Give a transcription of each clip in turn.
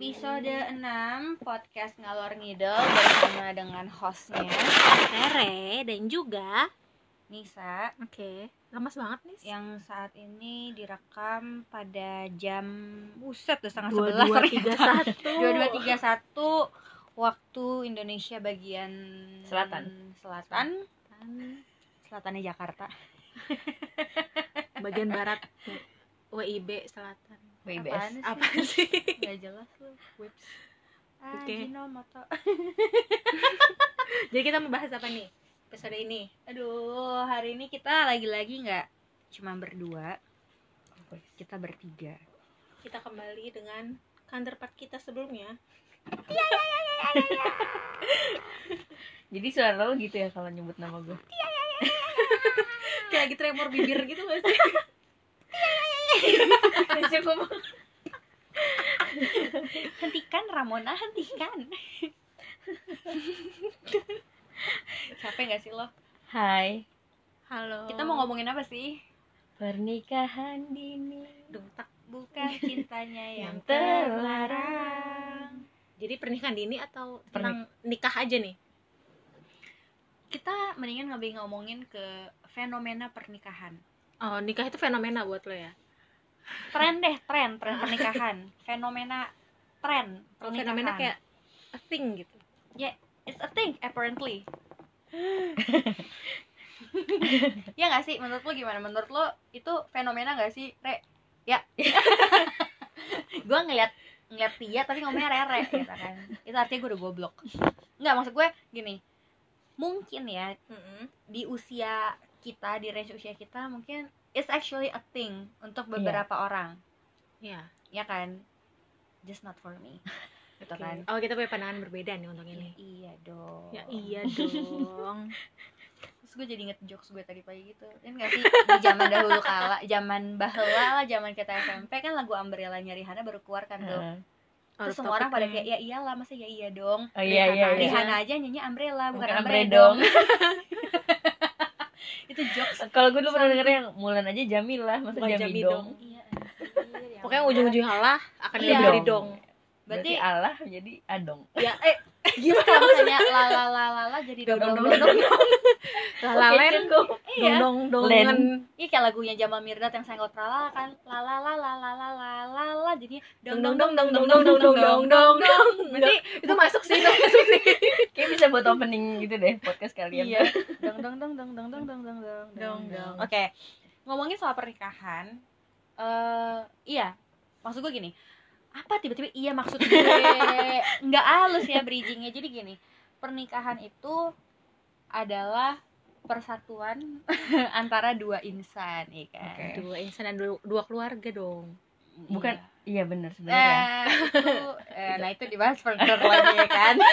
Episode 6 Podcast Ngalor Ngidel Bersama dengan hostnya. Tere dan juga Nisa. Oke, lemas banget nih Yang saat ini direkam pada jam Buset, udah setengah sebelas dua tiga satu. Dua dua tiga satu Waktu Indonesia bagian Selatan. Selatan. Selatannya Jakarta. Bagian barat. WIB Selatan Sih? Apa sih? Gak jelas lu Whips Ah, Oke. Ajinomoto. Jadi kita membahas apa nih? Episode ini Aduh, hari ini kita lagi-lagi nggak cuma berdua, kita bertiga. Kita kembali dengan counterpart kita sebelumnya Jadi suara lo gitu ya kalau nyebut nama gue. Kayak lagi tremor bibir gitu gak sih? Cukup. Hentikan Ramona, hentikan. Capek nggak sih lo? Hai, Halo Kita mau ngomongin apa sih? pernikahan dini. Tak. Bukan cintanya yang Yang terlarang. Jadi pernikahan dini atau Pernik- tentang nikah aja nih? Kita mendingan lebih ngomongin ke fenomena pernikahan. Oh, nikah itu fenomena buat lo ya? Tren deh, tren, tren pernikahan. Fenomena tren pernikahan. fenomena kayak a thing gitu. It's a thing apparently. ya nggak sih? Menurut lo gimana? Menurut lo itu fenomena nggak sih re? Ya. Gue ngeliat ngeliat dia tapi ngomongnya rere gitu kan. Itu artinya gue udah goblok. Nggak maksud gue gini. Mungkin ya di usia kita di range usia kita mungkin it's actually a thing untuk beberapa orang. Iya. Ya kan? Just not for me. Gitu kan? Oh, kita punya pandangan berbeda nih untuk ini. Iya dong. Ya iya dong. Terus gue jadi inget jokes gue tadi pagi gitu. Kan gak sih? Di zaman dahulu kala zaman bahela lah zaman kita SMP kan lagu Umbrella nyari Rihanna baru keluar kan tuh Heeh. terus semua orang pada kayak ya iyalah masa ya iya dong? Oh iya iya iya. Rihanna aja nyanyi Umbrella bukan, Bukan Umbre Ambre dong. dong. itu jokes Kalau gue dulu pernah denger yang Mulan aja Jamilah, masa Jami Jami dong. dong. iya anjir, ya Pokoknya ujung-ujung Allah akan Iya. dari dong Berarti berarti Allah jadi Adong. Ya, eh gimana kalau misalnya la la la la la jadi dong dong dong dong Lalalen iya Dong dong dongan Iya kayak lagunya Jamal Mirdad yang senggol tralala kan la la la la la la la la la jadi Dong dong dong dong dong dong dong dong dong dong dong Berarti Itu masuk sih, itu masuk sih Kayak bisa buat opening gitu deh podcast kalian. Iya. Dong dong dong dong dong dong dong dong dong Dong, dong. Oke. Ngomongin soal pernikahan, eh iya. Maksud gue gini. Apa tiba-tiba iya maksud gue? Nggak halus ya bridgingnya. Jadi gini, pernikahan itu adalah persatuan antara dua insan, ya kan? Oke. Dua insan dan dua, dua keluarga dong Bukan Iya. iya benar sebenarnya. Eh, itu, eh, nah itu dibahas further lagi ya kan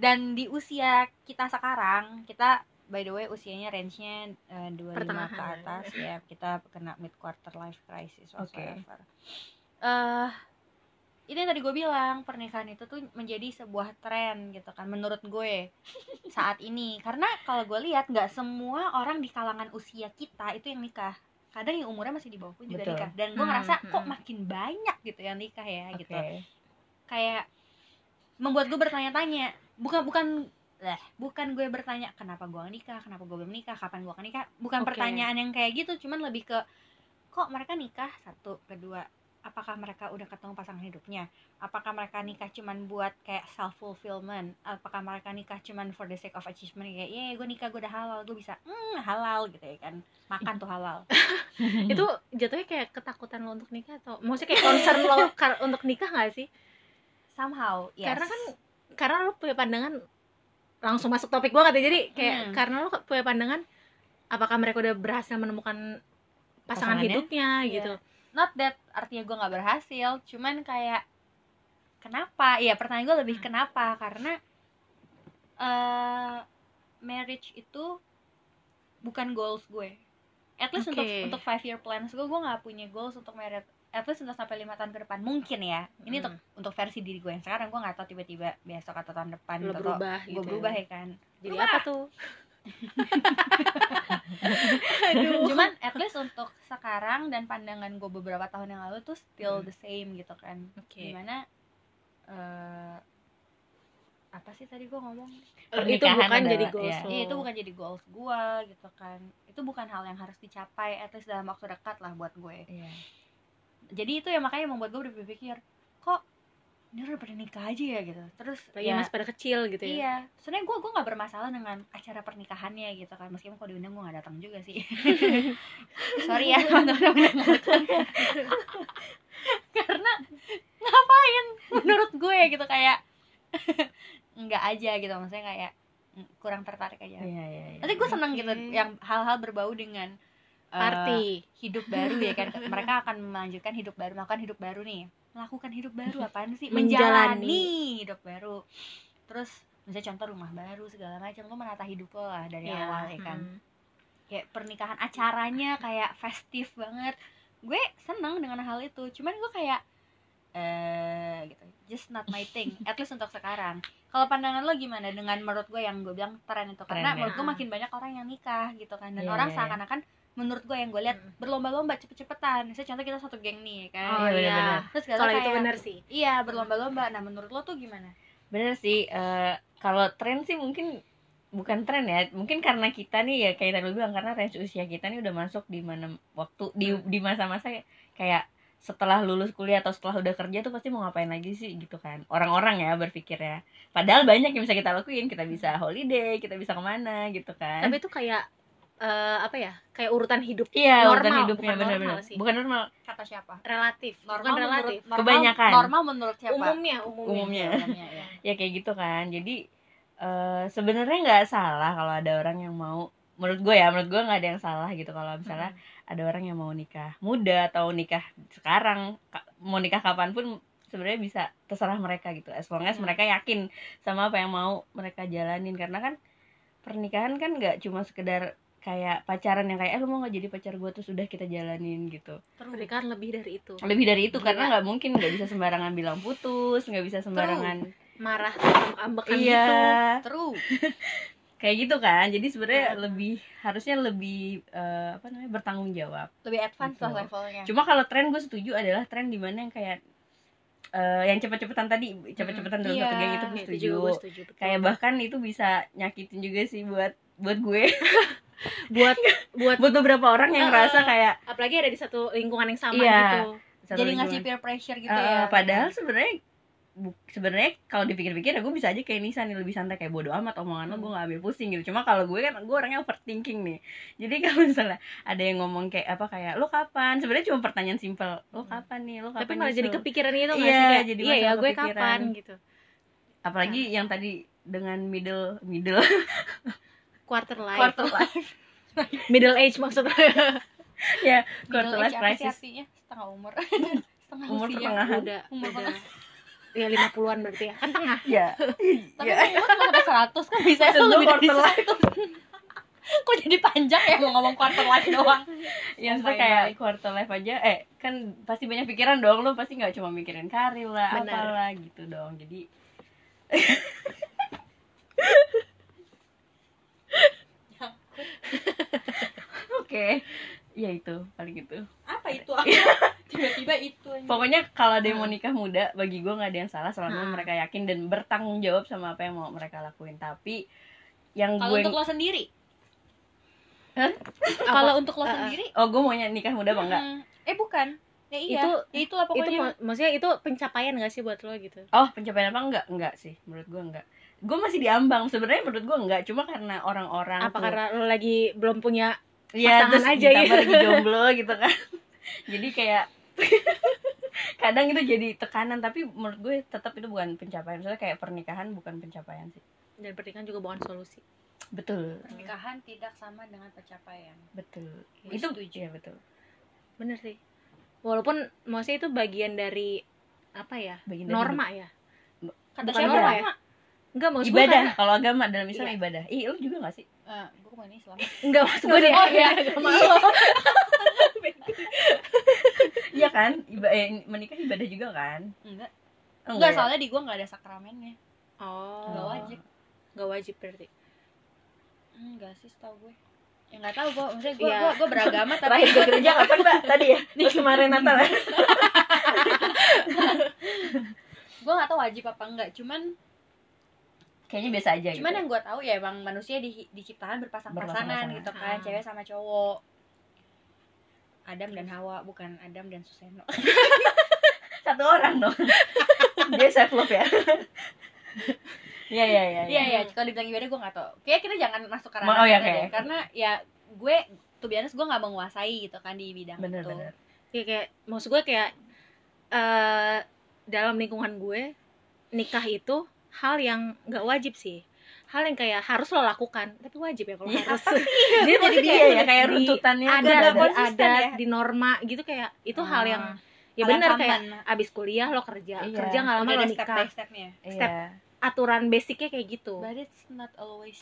dan di usia kita sekarang kita by the way usianya range-nya eh, 25 ke Pertengahan. atas ya kita kena mid quarter life crisis Oke. whatsoever eh itu yang tadi gue bilang pernikahan itu tuh menjadi sebuah tren gitu kan menurut gue saat ini karena kalau gue lihat nggak semua orang di kalangan usia kita itu yang nikah kadang yang umurnya masih di bawah pun juga Betul. nikah dan gue Hmm, ngerasa hmm, kok hmm. makin banyak gitu yang nikah ya Oke. gitu kayak membuat gue bertanya-tanya bukan bukan lah bukan gue bertanya kenapa gue gak nikah? Kenapa gue belum nikah? Kapan gue akan nikah? Bukan Oke. pertanyaan yang kayak gitu cuman lebih ke kok mereka nikah? Satu kedua apakah mereka udah ketemu pasangan hidupnya? Apakah mereka nikah cuman buat kayak self fulfillment apakah mereka nikah cuman for the sake of achievement? Kayak ye gue nikah gue udah halal gue bisa. Hmm halal gitu ya kan. Makan tuh halal. Itu jatuhnya kayak ketakutan lo untuk nikah atau Maksudnya kayak concern lo untuk nikah gak sih? somehow yes. Karena kan Karena lo punya pandangan Langsung masuk topik banget ya Jadi kayak Hmm. karena lo punya pandangan Apakah mereka udah berhasil menemukan pasangan Pasangannya? hidupnya Iya. gitu not that artinya gue nggak berhasil cuman kayak kenapa ya pertanyaan gue lebih Hmm. kenapa karena eh marriage itu bukan goals gue at least untuk Oke. untuk five year plans gue gue nggak punya goals untuk marriage at least untuk sampai lima tahun ke depan mungkin ya. Ini Hmm. untuk untuk versi diri gue yang sekarang gue nggak tahu tiba-tiba besok atau tahun depan Lo berubah gue gitu berubah ya. ya kan. Jadi apa tuh? cuman at least untuk sekarang dan pandangan gue beberapa tahun yang lalu tuh still Hmm. the same gitu kan. Oke. Di mana eh apa sih tadi gue ngomong? Itu Pernikahan bukan adalah- jadi goals lo. Iya, itu bukan jadi goals gue gitu kan. Itu bukan hal yang harus dicapai at least dalam waktu dekat lah buat gue. Iya. Jadi itu ya makanya membuat gue berpikir kok ini udah pada nikah aja ya gitu terus lagi ya, masih pada kecil gitu ya Iya, sebenarnya gue gue nggak bermasalah dengan acara pernikahannya gitu kan, meskipun kalau diundang gue nggak datang juga sih. Sorry ya teman-teman. Karena ngapain menurut gue gitu kayak nggak aja gitu, maksudnya kayak mm, kurang tertarik aja. Iya, iya, iya. Nanti gue seneng gitu, yang hal-hal berbau dengan party. hidup baru ya kan. Mereka akan melanjutkan hidup baru melakukan hidup baru nih. Melakukan hidup baru apaan sih? Menjalani. menjalani hidup baru. Terus misalnya contoh rumah baru segala macam lo menata hidup lo lah dari Iya, awal ya kan. hmm. kayak pernikahan acaranya kayak festif banget. Gue seneng dengan hal itu. Cuman gue kayak eh gitu. Just not my thing. At least untuk sekarang. Kalau pandangan lo gimana dengan menurut gue yang gue bilang tren itu? Karena ya. menurut gue Ah. makin banyak orang yang nikah gitu kan. Dan Iya, orang iya. seakan-akan menurut gue yang gue lihat Mm. berlomba-lomba cepet-cepetan. Misalnya contoh kita satu geng nih kan? Oh Iya, iya. terus kalau kayak itu benar sih. Iya berlomba-lomba. Nah menurut lo tuh gimana? Bener sih eh, kalau tren sih mungkin bukan tren ya. Mungkin karena kita nih ya kayak tadi bilang karena range usia kita nih udah masuk di mana waktu di Hmm. di masa-masa kayak setelah lulus kuliah atau setelah udah kerja tuh pasti mau ngapain lagi sih gitu kan. Orang-orang ya berpikir ya. Padahal banyak yang bisa kita lakuin. Kita bisa holiday kita bisa ke mana gitu kan. Tapi itu kayak eh, apa ya kayak urutan hidup iya normal, urutan hidupnya bukan bener-bener normal sih. bukan normal. Kata siapa? Relatif normal bukan relatif. menurut normal, Kebanyakan. normal menurut siapa? Umumnya umumnya, Umumnya. Umumnya, ya. ya kayak gitu kan. Jadi eh sebenarnya nggak salah kalau ada orang yang mau menurut gue ya menurut gue nggak ada yang salah gitu. Kalau misalnya ada orang yang mau nikah muda atau nikah sekarang ka- mau nikah kapan pun sebenarnya bisa terserah mereka gitu. As long as Hmm. mereka yakin sama apa yang mau mereka jalanin. Karena kan pernikahan kan nggak cuma sekedar kayak pacaran yang kayak eh lu mau nggak jadi pacar gue terus udah kita jalanin gitu. True. pernikahan lebih dari itu. Lebih dari itu karena Iya. nggak mungkin nggak bisa sembarangan bilang putus nggak bisa sembarangan marah ambekan iya. gitu. True. Kayak gitu kan jadi sebenarnya Hmm. lebih harusnya lebih eh, apa namanya bertanggung jawab. Lebih advance Gitu. lah levelnya. Cuma kalau tren gue setuju adalah tren di mana yang kayak eh, yang cepet-cepetan tadi cepet-cepetan dalam Iya, satu geng itu gue itu setuju juga gue setuju betul. kayak bahkan itu bisa nyakitin juga sih buat buat gue buat buat buat beberapa orang yang ngerasa eh. kayak apalagi ada di satu lingkungan yang sama Iya. gitu jadi ngasih lingkungan. peer pressure gitu Eh, ya padahal sebenarnya sebenarnya kalau dipikir-pikir ya gue bisa aja kayak Nisa nih lebih santai kayak bodo amat omongan lo Hmm. gue gak ambil pusing gitu cuma kalau gue kan gue orangnya overthinking nih jadi kalau misalnya ada yang ngomong kayak apa kayak lo kapan sebenarnya cuma pertanyaan simpel lo kapan nih lo kapan Hmm. tapi malah jadi nyusul?" kepikiran itu nggak Iya, sih kayak jadi iya ya gue kepikiran. kapan gitu apalagi yang tadi dengan middle middle quarter life. Quarter life. Middle age maksudnya ya quarter life crisis. artinya? Setengah umur. Setengah Umur usia. pertengahan. udah Umur udah. ya lima puluhan berarti ya. Kan tengah. Ya tapi ya kan umur sampai seratus kan bisa gue lebih dari seratus. Kok jadi panjang ya? Mau ngomong quarter life doang. Yang Oh kayak quarter life aja. Eh kan pasti banyak pikiran dong. Lo pasti nggak cuma mikirin karir lah Benar. apalah gitu dong. Jadi oke. Ya itu paling gitu. Apa itu? Tiba-tiba itu anjing. pokoknya kalau ada yang mau nikah muda bagi gue nggak ada yang salah selama Hmm. mereka yakin dan bertanggung jawab sama apa yang mau mereka lakuin. Tapi yang kalau gue untuk lo sendiri? Hah? kalau untuk lo Uh, uh. sendiri? Oh gue maunya nikah muda apa enggak? Eh bukan. Ya iya. Itu- ya itulah itu pokoknya. ma- maksudnya itu pencapaian gak sih buat lo gitu? Oh. Pencapaian apa enggak? Enggak sih menurut gue enggak gue masih diambang sebenarnya menurut gue enggak. Cuma karena orang-orang apa tuh- karena lo lagi belum punya Iya, pasangan terus aja ya. lagi jomblo gitu kan. Jadi kayak kadang itu jadi tekanan. Tapi menurut gue tetap itu bukan pencapaian. Soalnya kayak pernikahan bukan pencapaian sih. Dan pernikahan juga bukan solusi. Betul. Pernikahan tidak sama dengan pencapaian. Betul. Gue itu setuju. ya betul. Bener sih. Walaupun maksudnya itu bagian dari apa ya? Bagian dari norma ya? Kata Bukan siapa norma ya? ya? Enggak maksud gue ibadah. kan- kalau agama dalam Islam Iya. ibadah. Ih lu juga gak sih? Eh, gue ke mana Islam? Enggak maksud gue deh Oh, iya. agama lo iya kan? Iba eh, menikah ibadah juga kan? Enggak. Oh, enggak ya? soalnya di gue nggak ada sakramennya. Oh. Nggak wajib. nggak wajib berarti. Enggak sih tau gue ya nggak tahu gue maksudnya gue Iya. gue gue beragama tapi terakhir ke gereja kapan mbak? Tadi ya? Pas kemarin Natal ya? Gue nggak tahu wajib apa enggak. Cuman kayaknya biasa aja cuman gitu. yang gue tahu ya emang manusia di, diciptakan berpasang-pasangan gitu kan Ah. cewek sama cowok Adam dan Hawa bukan Adam dan Suseno satu orang dong dia self love ya Iya iya iya. iya iya kalau dibilang ibadah gue nggak tahu kayak kita jangan masuk ke ranah oh, iya, sana oke. deh. karena ya gue tuh biasa gue nggak menguasai gitu kan di bidang Bener itu bener. ya kayak maksud gue kayak eh dalam lingkungan gue nikah itu hal yang nggak wajib sih hal yang kayak harus lo lakukan tapi wajib ya kalau Iya, harus Jadi Jadi dia iya ya kayak di- runtutannya ada ada ada ya. di norma gitu kayak itu hal yang Ah, ya benar kayak abis kuliah lo kerja Iya. kerja nggak lama Udah lo ada step nikah stepnya step iya. aturan basicnya kayak gitu but it's not always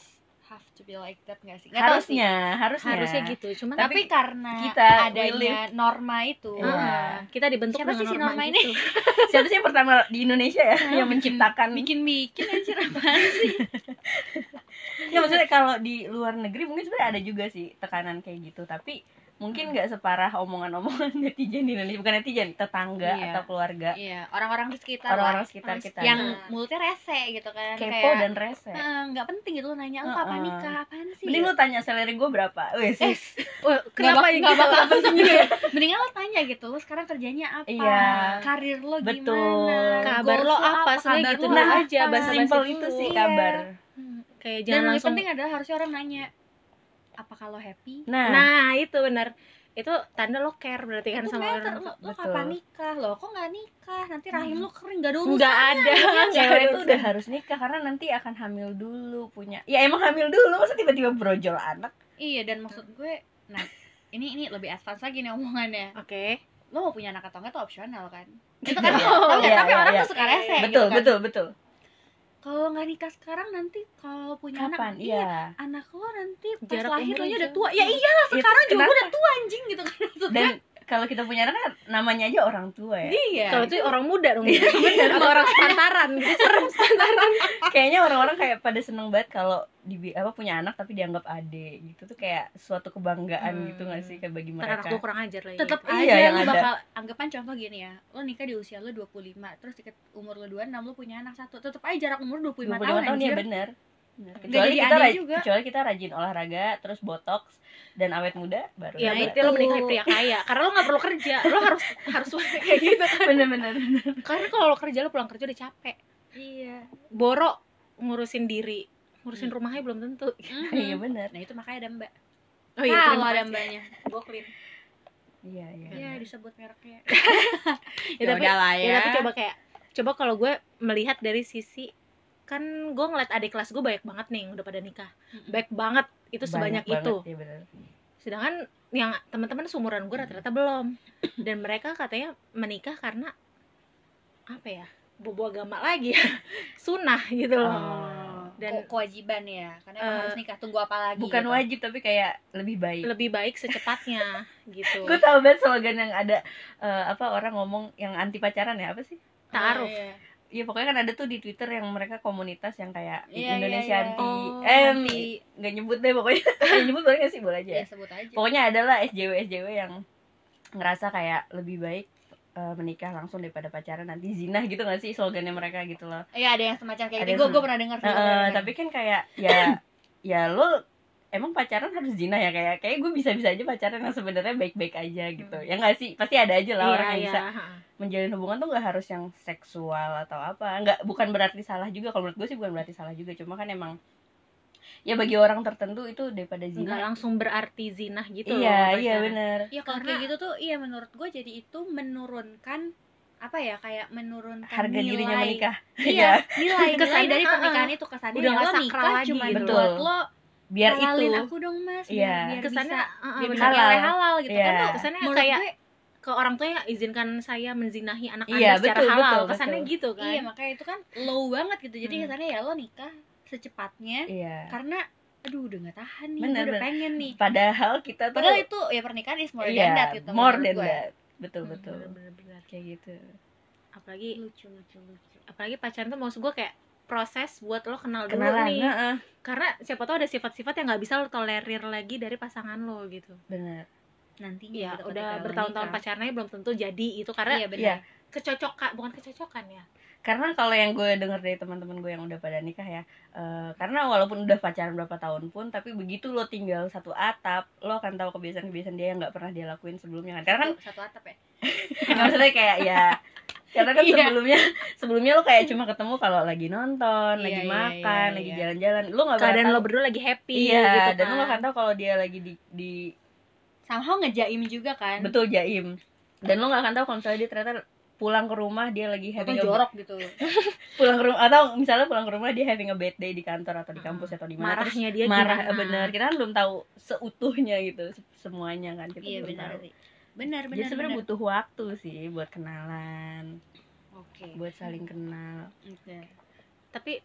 have to be like that nggak sih? Nggak tahu sih. harusnya harusnya. Harusnya gitu. Cuman tapi, Tapi karena kita adanya norma itu. Iya. Ah, kita dibentuk Siapa sih si norma, norma ini? gitu. siapa sih yang pertama di Indonesia ya yang menciptakan? bikin bikin anjir apaan sih? Ya maksudnya kalau di luar negeri mungkin sebenarnya ada juga sih tekanan kayak gitu. Tapi mungkin nggak separah omongan-omongan netizen di Indonesia. Bukan netizen tetangga Iya. atau keluarga. Iya orang-orang di sekitar orang-orang sekitar kita. yang Nah. mulutnya rese gitu kan kepo kayak dan rese. "Eh, nggak penting gitu lo nanya lu kapan nikah? Apaan sih? Mending lu tanya salary gue berapa. Wes Eh, kenapa nggak bakal juga ya mendingan lo tanya gitu lo sekarang kerjanya apa? Iya. karir lo Betul. gimana Kabar Goals lo apa? Sebenarnya kabar gitu apa? aja, basa-basi simpel itu sih Iya. kabar. Hmm, kayak dan jangan lebih langsung penting adalah harusnya orang nanya apa kalau happy? Nah, nah itu benar itu tanda lo care berarti kan itu sama matter. orang lo, lo Betul. kapan nikah? Lo kok nggak nikah? Nanti rahim lo kering gak ada urusan nggak ada. Cewek itu udah harus nikah karena nanti akan hamil dulu punya ya emang hamil dulu masa tiba-tiba brojol anak? Iya dan maksud gue nah ini ini lebih advance lagi nih omongannya. Oke. Lo mau punya anak atau enggak itu opsional kan? Itu kan Iya. tapi, Iya, tapi iya, orang iya. tuh suka rese betul gitu kan. betul betul kalau nggak nikah sekarang nanti kalau punya kapan? anak iya. anak lo nanti pas Jarak lahir lo udah tua. Ya iyalah Itu sekarang juga udah tua anjing gitu kan. Maksud dan. Kalau kita punya anak kan namanya aja orang tua ya. Iya. Kalau itu orang muda dong. Bener sama orang sepantaran. Gitu serem sepantaran. Kayaknya orang-orang kayak pada seneng banget kalau di apa punya anak tapi dianggap ade gitu. Tuh kayak suatu kebanggaan Hmm. gitu gak sih kayak bagi anak mereka? gue kurang ajar lagi. Tetap Iya, aja yang ada. bakal anggapan contoh gini ya. Lo nikah di usia lo 25 terus dikit umur lo 26 lo punya anak satu. Tetap aja jarak umur 25, 25 tahun, tahun, ya anjir. bener. Bener. Kecuali jadi kita juga. kecuali kita rajin olahraga terus botox dan awet muda baru ya berarti itu. lo menikahi pria kaya. Karena lo nggak perlu kerja. Lo harus harus kayak gitu kan. Bener-bener karena kalau lo kerja lo pulang kerja udah capek. Iya. Boro ngurusin diri ngurusin Hmm. rumahnya belum tentu. Iya bener. Nah itu makanya ada mbak. Oh iya kalau ada mbaknya Gue clean. iya iya iya disebut mereknya. Ya, tapi, udahlah ya, tapi coba kayak coba kalau gue melihat dari sisi kan gue ngeliat adik kelas gue banyak banget nih yang udah pada nikah. Baik banget itu sebanyak Banyak itu banget, iya bener. sedangkan yang teman-teman seumuran gue rata-rata belum dan mereka katanya menikah karena apa ya bobo agama lagi ya sunnah gitu loh Oh. Dan- kewajiban ya karena Eh, harus nikah tunggu apa lagi bukan gitu. wajib tapi kayak lebih baik lebih baik secepatnya gitu gue tau banget slogan yang ada eh, apa orang ngomong yang anti pacaran ya apa sih taruh Oh, iya. Iya pokoknya kan ada tuh di Twitter yang mereka komunitas yang kayak Iya, Indonesia iya, iya. anti Oh, eh anti- nggak nyebut deh pokoknya nyebut boleh nggak sih boleh aja ya ya. sebut aja Pokoknya adalah SJW SJW yang ngerasa kayak lebih baik eh, menikah langsung daripada pacaran nanti zina gitu nggak sih slogannya mereka gitu loh. Iya ada yang semacam kayak gitu. Gue pernah dengar. pernah dengar. tapi kan kayak ya ya lo emang pacaran harus zina ya kayak kayak gue bisa bisa aja pacaran yang sebenarnya baik baik aja gitu Hmm. ya nggak sih pasti ada aja lah Iya, orang yang iya, bisa menjalin hubungan tuh nggak harus yang seksual atau apa nggak bukan berarti salah juga kalau menurut gue sih bukan berarti salah juga cuma kan emang ya bagi orang tertentu itu daripada nggak zina langsung berarti zinah gitu loh, iya iya pacaran. bener Iya kalau Karena- kayak gitu tuh iya menurut gue jadi itu menurunkan apa ya kayak menurunkan harga nilai. dirinya menikah Iya, nilai nilai Kesannya, dari ah, pernikahan itu kesannya udah ya nggak lo sakral nikah lagi cuma gitu. buat Betul. lo biar halalin itu aku dong mas Iya. biar, biar kesannya bisa uh, biar bener. bisa Halal. halal gitu Iya. kan tuh kesannya menurut kayak gue ke orang tua ya izinkan saya menzinahi anak Iya, anda secara betul, halal betul, kesannya betul. gitu kan iya makanya itu kan low banget gitu jadi Hmm. kesannya ya lo nikah secepatnya iya karena aduh udah gak tahan nih Bener, udah bener. pengen nih padahal kita tuh padahal itu ya pernikahan is more iya than that gitu more than gue. that betul Hmm, betul bener-bener. kayak gitu apalagi lucu lucu lucu apalagi pacaran tuh maksud gue kayak proses buat lo kenal dulu kenalan nih. heeh. karena siapa tahu ada sifat-sifat yang nggak bisa lo tolerir lagi dari pasangan lo gitu. Bener. Nantinya Iya, gitu udah bertahun-tahun aja belum tentu jadi itu karena iya benar Iya. kecocokan bukan kecocokan ya. Karena kalau yang gue denger dari teman-teman gue yang udah pada nikah ya eh, karena walaupun udah pacaran berapa tahun pun tapi begitu lo tinggal satu atap lo akan tahu kebiasaan-kebiasaan dia yang nggak pernah dia lakuin sebelumnya kan. Karena kan satu, satu atap ya? Nggak maksudnya kayak ya karena kan Iya. sebelumnya sebelumnya lo kayak cuma ketemu kalau lagi nonton Iya, lagi iya, makan iya, lagi iya. jalan-jalan lo nggak keadaan tahu lo berdua lagi happy iya gitu dan lo kan. nggak tahu kalau dia lagi di, di somehow ngejaim juga kan betul jaim dan lo nggak akan tahu kalau misalnya dia ternyata pulang ke rumah dia lagi atau having a jorok gitu pulang ke rumah atau misalnya pulang ke rumah dia having a bad day di kantor atau di kampus atau di mana terus marahnya dia marah gimana. bener kita kan belum tahu seutuhnya gitu se- semuanya kan kita iya belum benar tahu. sih benar jadi benar sebenarnya benar. butuh waktu sih buat kenalan oke buat saling kenal Oke. tapi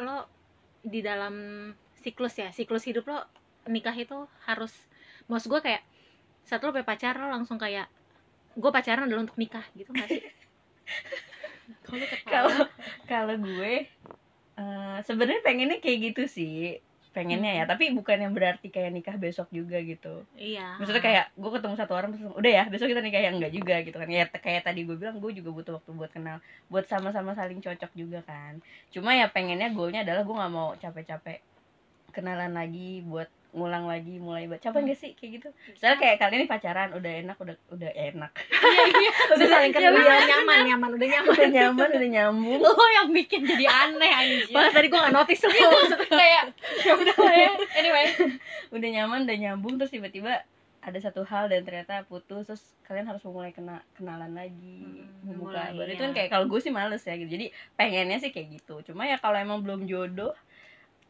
lo di dalam siklus ya siklus hidup lo nikah itu harus maksud gue kayak saat lo pacar lo langsung kayak gue pacaran adalah untuk nikah gitu gak sih kalau kalau gue eh, sebenarnya pengennya kayak gitu sih pengennya ya. Tapi bukan yang berarti kayak nikah besok juga gitu. Iya. Maksudnya kayak gue ketemu satu orang terus udah ya besok kita nikah ya? Enggak juga gitu kan. Ya kayak tadi gue bilang gue juga butuh waktu buat kenal buat sama-sama saling cocok juga kan. Cuma ya pengennya goalnya adalah gue nggak mau capek-capek kenalan lagi buat ngulang lagi mulai buat capek gak sih? Kayak gitu. Soalnya kayak kalian ini pacaran udah enak udah udah enak. Udah saling kenal. udah nyaman nyaman udah nyaman. Udah nyaman udah nyambung. Lo yang bikin jadi aneh anjir. Wah, tadi gue gak notice lo kayak ya udah lah ya. Anyway. Udah nyaman udah nyambung terus tiba-tiba ada satu hal dan ternyata putus terus kalian harus memulai kena kenalan lagi Hmm, membuka mulai, baru. Itu kan kayak kalau gue sih males ya gitu. Jadi pengennya sih kayak gitu. Cuma ya kalau emang belum jodoh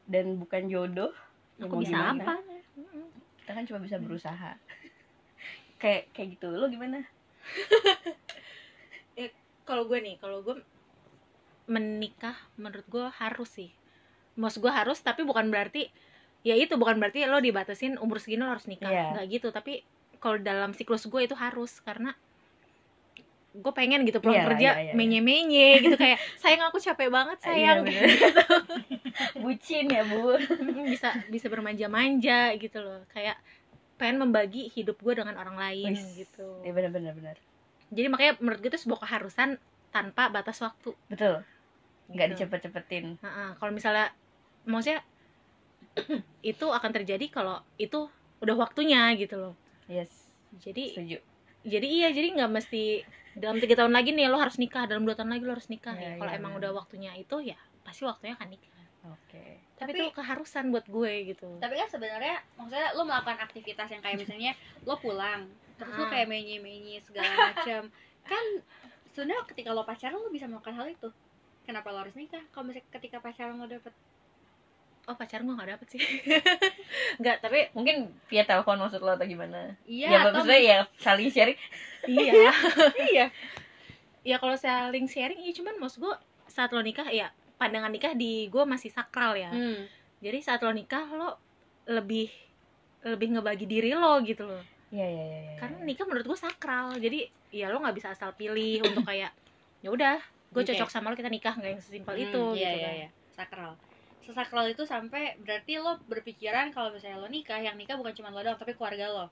dan bukan jodoh aku mau bisa gimana? apa? Kita kan cuma bisa berusaha. Kayak kayak gitu. Lo gimana? Kalau gue nih kalau gue menikah menurut gue harus sih. Maksud gue harus tapi bukan berarti ya itu bukan berarti lo dibatasin umur segini lo harus nikah. Iya. nggak gitu tapi kalau dalam siklus gue itu harus. Karena gue pengen gitu pulang Iya, kerja iya, iya, iya. menye menye gitu kayak sayang aku capek banget sayang Iya, bener. bucin ya bu. Bisa bisa bermanja-manja gitu loh. Kayak pengen membagi hidup gue dengan orang lain Wis. gitu. Ya benar benar benar jadi makanya menurut gue itu sebuah keharusan tanpa batas waktu. Betul. Nggak Gitu. dicepet-cepetin. Heeh, kalau misalnya maksudnya itu akan terjadi kalau itu udah waktunya gitu loh. Yes. Jadi setuju jadi iya jadi nggak mesti dalam tiga tahun lagi nih lo harus nikah. Dalam dua tahun lagi lo harus nikah. Iya, ya kalau iya, emang benar. udah waktunya itu ya pasti waktunya akan nikah. Oke. Tapi, Tapi- itu keharusan buat gue gitu. Tapi kan sebenarnya maksudnya lo melakukan aktivitas yang kayak misalnya lo pulang terus lo Ah. kayak menye menye segala macam kan sebenarnya ketika lo pacaran lo bisa melakukan hal itu. Kenapa lo harus nikah? Kalau misalnya ketika pacaran lo dapet oh pacar gue nggak dapet sih. Nggak tapi mungkin via telepon maksud lo atau gimana? Iya ya atau maksudnya ya saling sharing. Iya. Iya. Ya kalau saling sharing iya cuman maksud gue saat lo nikah ya pandangan nikah di gue masih sakral ya. Hmm. jadi saat lo nikah lo lebih lebih ngebagi diri lo gitu loh. Iya iya iya iya. karena nikah menurut gue sakral. Jadi ya lo nggak bisa asal pilih untuk kayak ya udah gue Oke. cocok sama lo kita nikah. Nggak yang sesimpel Hmm, itu iya, gitu iya, kan. iya. sakral sesakral itu sampai berarti lo berpikiran kalau misalnya lo nikah yang nikah bukan cuma lo doang tapi keluarga lo.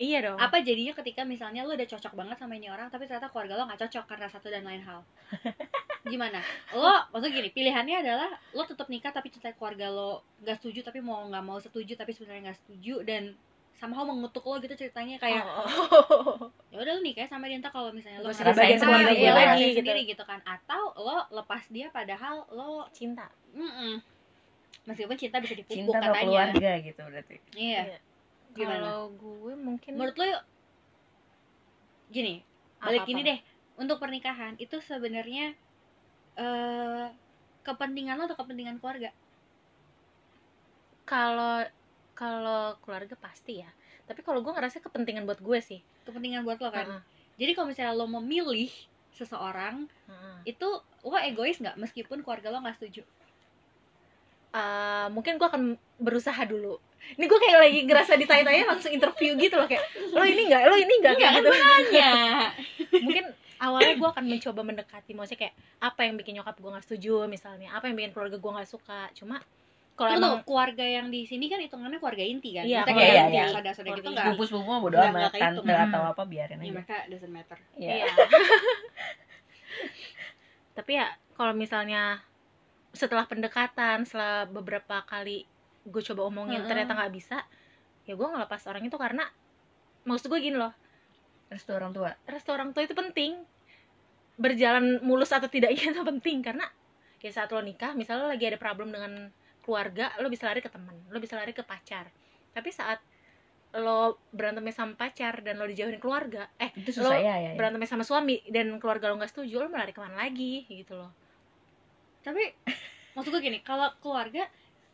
Iya dong. Apa jadinya ketika misalnya lo udah cocok banget sama ini orang tapi ternyata keluarga lo nggak cocok karena satu dan lain hal? Gimana? Lo maksudnya gini pilihannya adalah lo tetap nikah tapi cerita keluarga lo nggak setuju tapi mau nggak mau setuju tapi sebenarnya nggak setuju dan somehow mengutuk lo gitu ceritanya kayak Oh. ya udah lo nikah sama dia entah kalau misalnya lo dibagian salah, sendiri ya gitu ya. Gitu. sendiri gitu kan atau lo lepas dia padahal lo cinta mm meskipun cinta bisa dipupuk cinta katanya keluarga gitu berarti iya. Gimana? kalau gue mungkin menurut lo gini balik ini deh untuk pernikahan itu sebenarnya eh kepentingan lo atau kepentingan keluarga kalau kalau keluarga pasti ya. Tapi kalau gue ngerasa kepentingan buat gue sih. Kepentingan buat lo kan? Heeh. jadi kalau misalnya lo memilih seseorang Heeh. itu lo egois nggak? Meskipun keluarga lo nggak setuju? Eh, mungkin gue akan berusaha dulu. Ini gue kayak lagi ngerasa ditanya-tanya langsung interview gitu loh kayak lo ini nggak? Lo ini nggak? Kayak gitu. ya mungkin awalnya gue akan mencoba mendekati maksudnya kayak apa yang bikin nyokap gue nggak setuju misalnya apa yang bikin keluarga gue nggak suka. Cuma kalau emang keluarga yang di sini kan hitungannya keluarga inti kan? Iya, keluarga kayak inti. yang saudara-saudara gitu Keluarga enggak. sepupu sepupu mah bodo Nggak- amat nggak tante atau Hmm. apa biarin Ya, aja mereka doesn't matter. Iya. Iya. Tapi ya kalau misalnya setelah pendekatan, setelah beberapa kali gue coba omongin Mm-mm. ternyata nggak bisa, ya gue ngelepas orang itu karena maksud gue gini loh, restu orang tua restu orang tua itu penting. Berjalan mulus atau tidaknya itu penting karena ya saat lo nikah, misalnya lo lagi ada problem dengan keluarga, lo bisa lari ke teman, lo bisa lari ke pacar. Tapi saat lo berantemnya sama pacar dan lo dijauhin keluarga, eh itu Lo susah ya, ya, ya. berantemnya sama suami dan keluarga lo nggak setuju lo mau lari ke mana lagi gitu loh Tapi maksud gue gini, kalau keluarga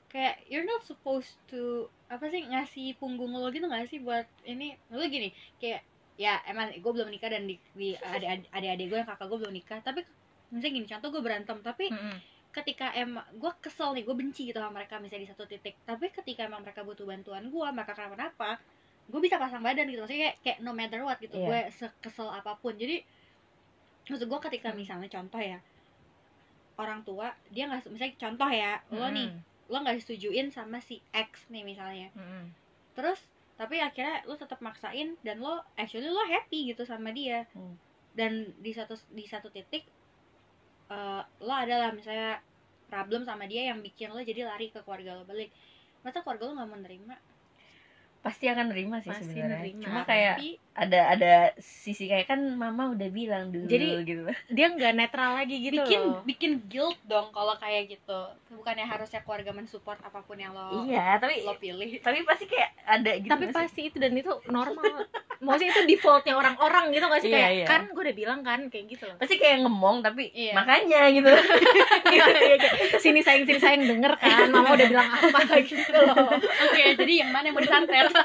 kayak you're not supposed to apa sih ngasih punggung lo gitu gak sih buat ini lo gini kayak ya emang gue belum nikah dan di, di adik adik gue yang kakak gue belum nikah tapi misalnya gini contoh gue berantem tapi ketika emang gue kesel nih gue benci gitu sama mereka misalnya di satu titik. Tapi ketika emang mereka butuh bantuan gue mereka kenapa-napa gue bisa pasang badan gitu. Maksudnya kayak, kayak no matter what gitu Iya. gue sekesel apa pun. Jadi maksud gue ketika Hmm. misalnya contoh ya orang tua dia nggak misalnya contoh ya lo nih lo nggak disetujuin sama si X nih misalnya. Terus tapi akhirnya lo tetap maksain dan lo actually lo happy gitu sama dia. Hmm. dan di satu di satu titik eh, lo adalah misalnya problem sama dia yang bikin lo jadi lari ke keluarga lo balik. Masa keluarga lo nggak mau nerima? Pasti akan nerima sih sebenarnya. cuma kayak tapi ada ada sisi kayak kan mama udah bilang dulu Jadi, gitu. dia nggak netral lagi gitu bikin loh. bikin guilt dong kalau kayak gitu. Bukannya harusnya keluarga mensupport apa pun yang lo iya tapi lo pilih. tapi pasti kayak ada gitu tapi nggak sih? pasti itu dan itu normal. Maksudnya itu defaultnya orang-orang gitu nggak sih? Iya, kayak iya. kan gue udah bilang kan kayak gitu loh. Pasti kayak ngemong tapi Iya. makanya gitu. Iya, iya, sini sayang sini sayang denger kan mama udah bilang apa gitu loh. Oke jadi yang mana yang mau disantet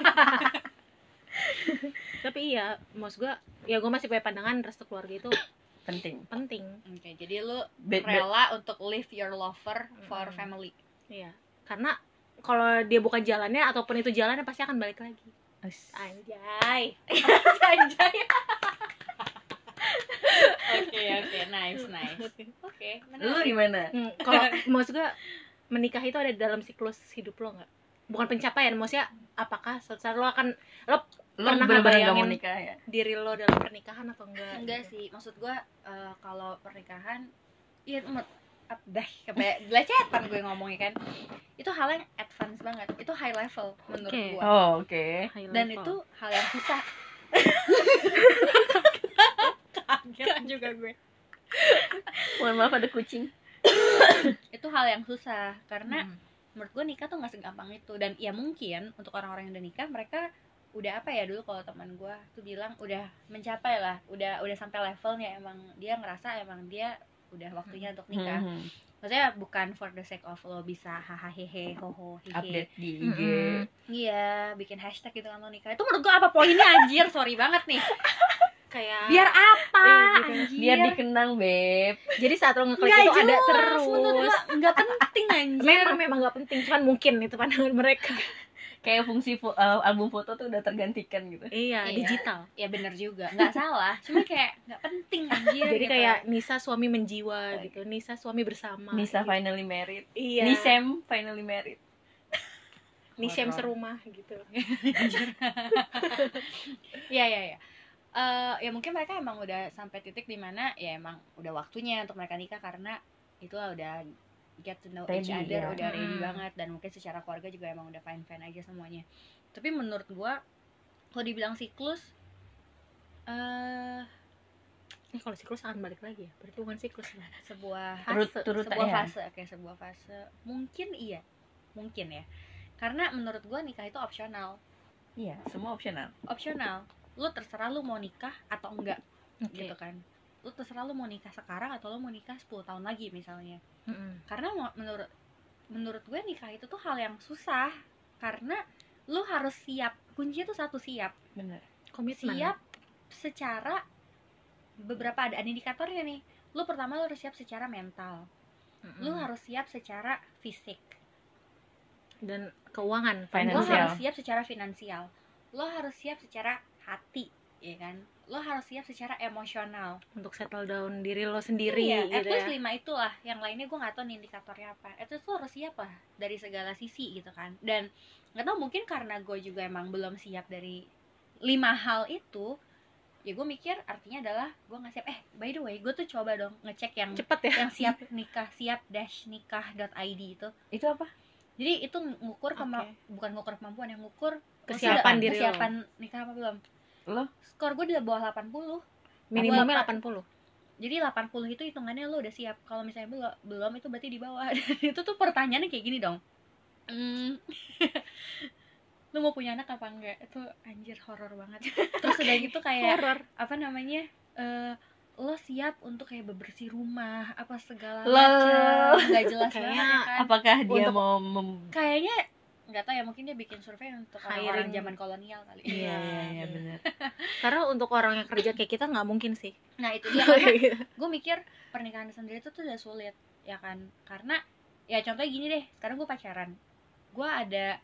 tapi iya maksud gue ya gue masih punya pandangan restu keluarga itu penting. Penting. Oke jadi lo Be- be- rela untuk leave your lover for Mm. family. Iya karena kalau dia bukan jalannya ataupun itu jalannya pasti akan balik lagi. Anjay. Anjay. Oke oke nice nice. Oke. Lu menarik. gimana? Hmm, kalau maksud gue menikah itu ada dalam siklus hidup lo nggak? Bukan pencapaian maksudnya apakah suatu saat lo akan lu Gak mau ngebayangin- nikah ya diri lo dalam pernikahan atau enggak Enggak gitu? sih maksud gua eh, kalau pernikahan iya dah kayak belecetan gue ngomongnya kan itu hal yang advance banget itu high level menurut Oke. gua oh oke High dan level. itu hal yang susah kaget juga gue mohon maaf ada kucing itu hal yang susah karena Hmm. menurut gue nikah tuh nggak segampang itu dan ya mungkin untuk orang-orang yang udah nikah mereka udah apa ya dulu kalau teman gue tuh bilang udah mencapai lah udah udah sampai levelnya. Emang dia ngerasa emang dia udah waktunya untuk nikah. Mhm. maksudnya bukan for the sake of lo bisa hahaha hehe hoho hehe update di IG iya bikin hashtag gitu kan lo nikah. Itu menurut gue apa poinnya anjir? Sorry banget nih. Kayak biar apa? Iya, gitu. anjir. biar dikenang beb. Jadi saat lo ngeklik itu ada jelas, terus. menurut gua nggak penting anjir. Memang memang nggak penting. Cuman mungkin itu pandangan mereka kayak fungsi eh, album foto tuh udah tergantikan gitu. Iya Iya. digital. ya bener juga. Nggak salah cuma kayak nggak penting anjir jadi gitu. kayak Nisa suami menjiwa gitu Nisa suami bersama Nisa gitu. finally married. Iya. Nisem finally married. Nisem serumah gitu. Iya iya iya. Eh, ya mungkin mereka emang udah sampai titik di mana ya emang udah waktunya untuk mereka nikah karena itulah udah get to know each Ready, other ya. udah ready Mm. banget dan mungkin secara keluarga juga emang udah fine fine aja semuanya. Tapi menurut gua kalau dibilang siklus eh eh kalau siklus akan balik lagi ya berarti bukan siklus ya sebuah fase, turut sebuah ya. fase kayak sebuah fase mungkin iya mungkin ya karena menurut gua nikah itu opsional iya semua opsional opsional lu terserah lu mau nikah atau enggak Oke. gitu kan lu terserah lu mau nikah sekarang atau lu mau nikah 10 tahun lagi misalnya. Mm-mm. karena mo- menurut menurut gue nikah itu tuh hal yang susah. Karena lu harus siap. Kuncinya tuh satu siap. Bener. Komitmen. Siap secara beberapa ada indikatornya nih. Lu pertama lu harus siap secara mental. Mm-mm. lu harus siap secara fisik. Dan keuangan lo Finansial. harus siap secara finansial. Lo harus siap secara hati ya kan lo harus siap secara emosional. Untuk settle down diri lo sendiri iya, at gitu least ya. lima itulah. Yang lainnya gue nggak tahu nih indikatornya apa. At least lo harus siap lah dari segala sisi gitu kan. Dan nggak tahu mungkin karena gue juga emang belum siap dari lima hal itu ya gue mikir artinya adalah gue nggak siap. Eh by the way gue tuh coba dong ngecek yang cepet ya. yang siap nikah siap dash nikah.id itu. Itu apa? Jadi itu ngukur Oke. bukan ngukur kemampuan yang ngukur lo Kesiapan diri lo. kesiapan nikah apa belum Lo? skor gue di bawah 80 minimumnya Gua- 80 jadi 80 itu hitungannya lo udah siap. Kalau misalnya belum belum itu berarti di bawah. Itu tuh pertanyaannya kayak gini dong. Hmm, lo mau punya anak apa enggak? Itu anjir horor banget. Terus udah gitu kayak horor. apa namanya eh lo siap untuk kayak bebersih rumah apa segala macam nggak jelas Kayaknya banget ya kan. apakah dia Untuk- mau mem- kayaknya nggak tahu ya mungkin dia bikin survei untuk orang-orang zaman kolonial kali. Iya iya. iya Iya. benar karena untuk orang yang kerja kayak kita nggak mungkin sih. Nah itu dia. Karena gue mikir pernikahan sendiri itu tuh udah sulit ya kan? Karena ya contohnya gini deh sekarang gue pacaran. Gue ada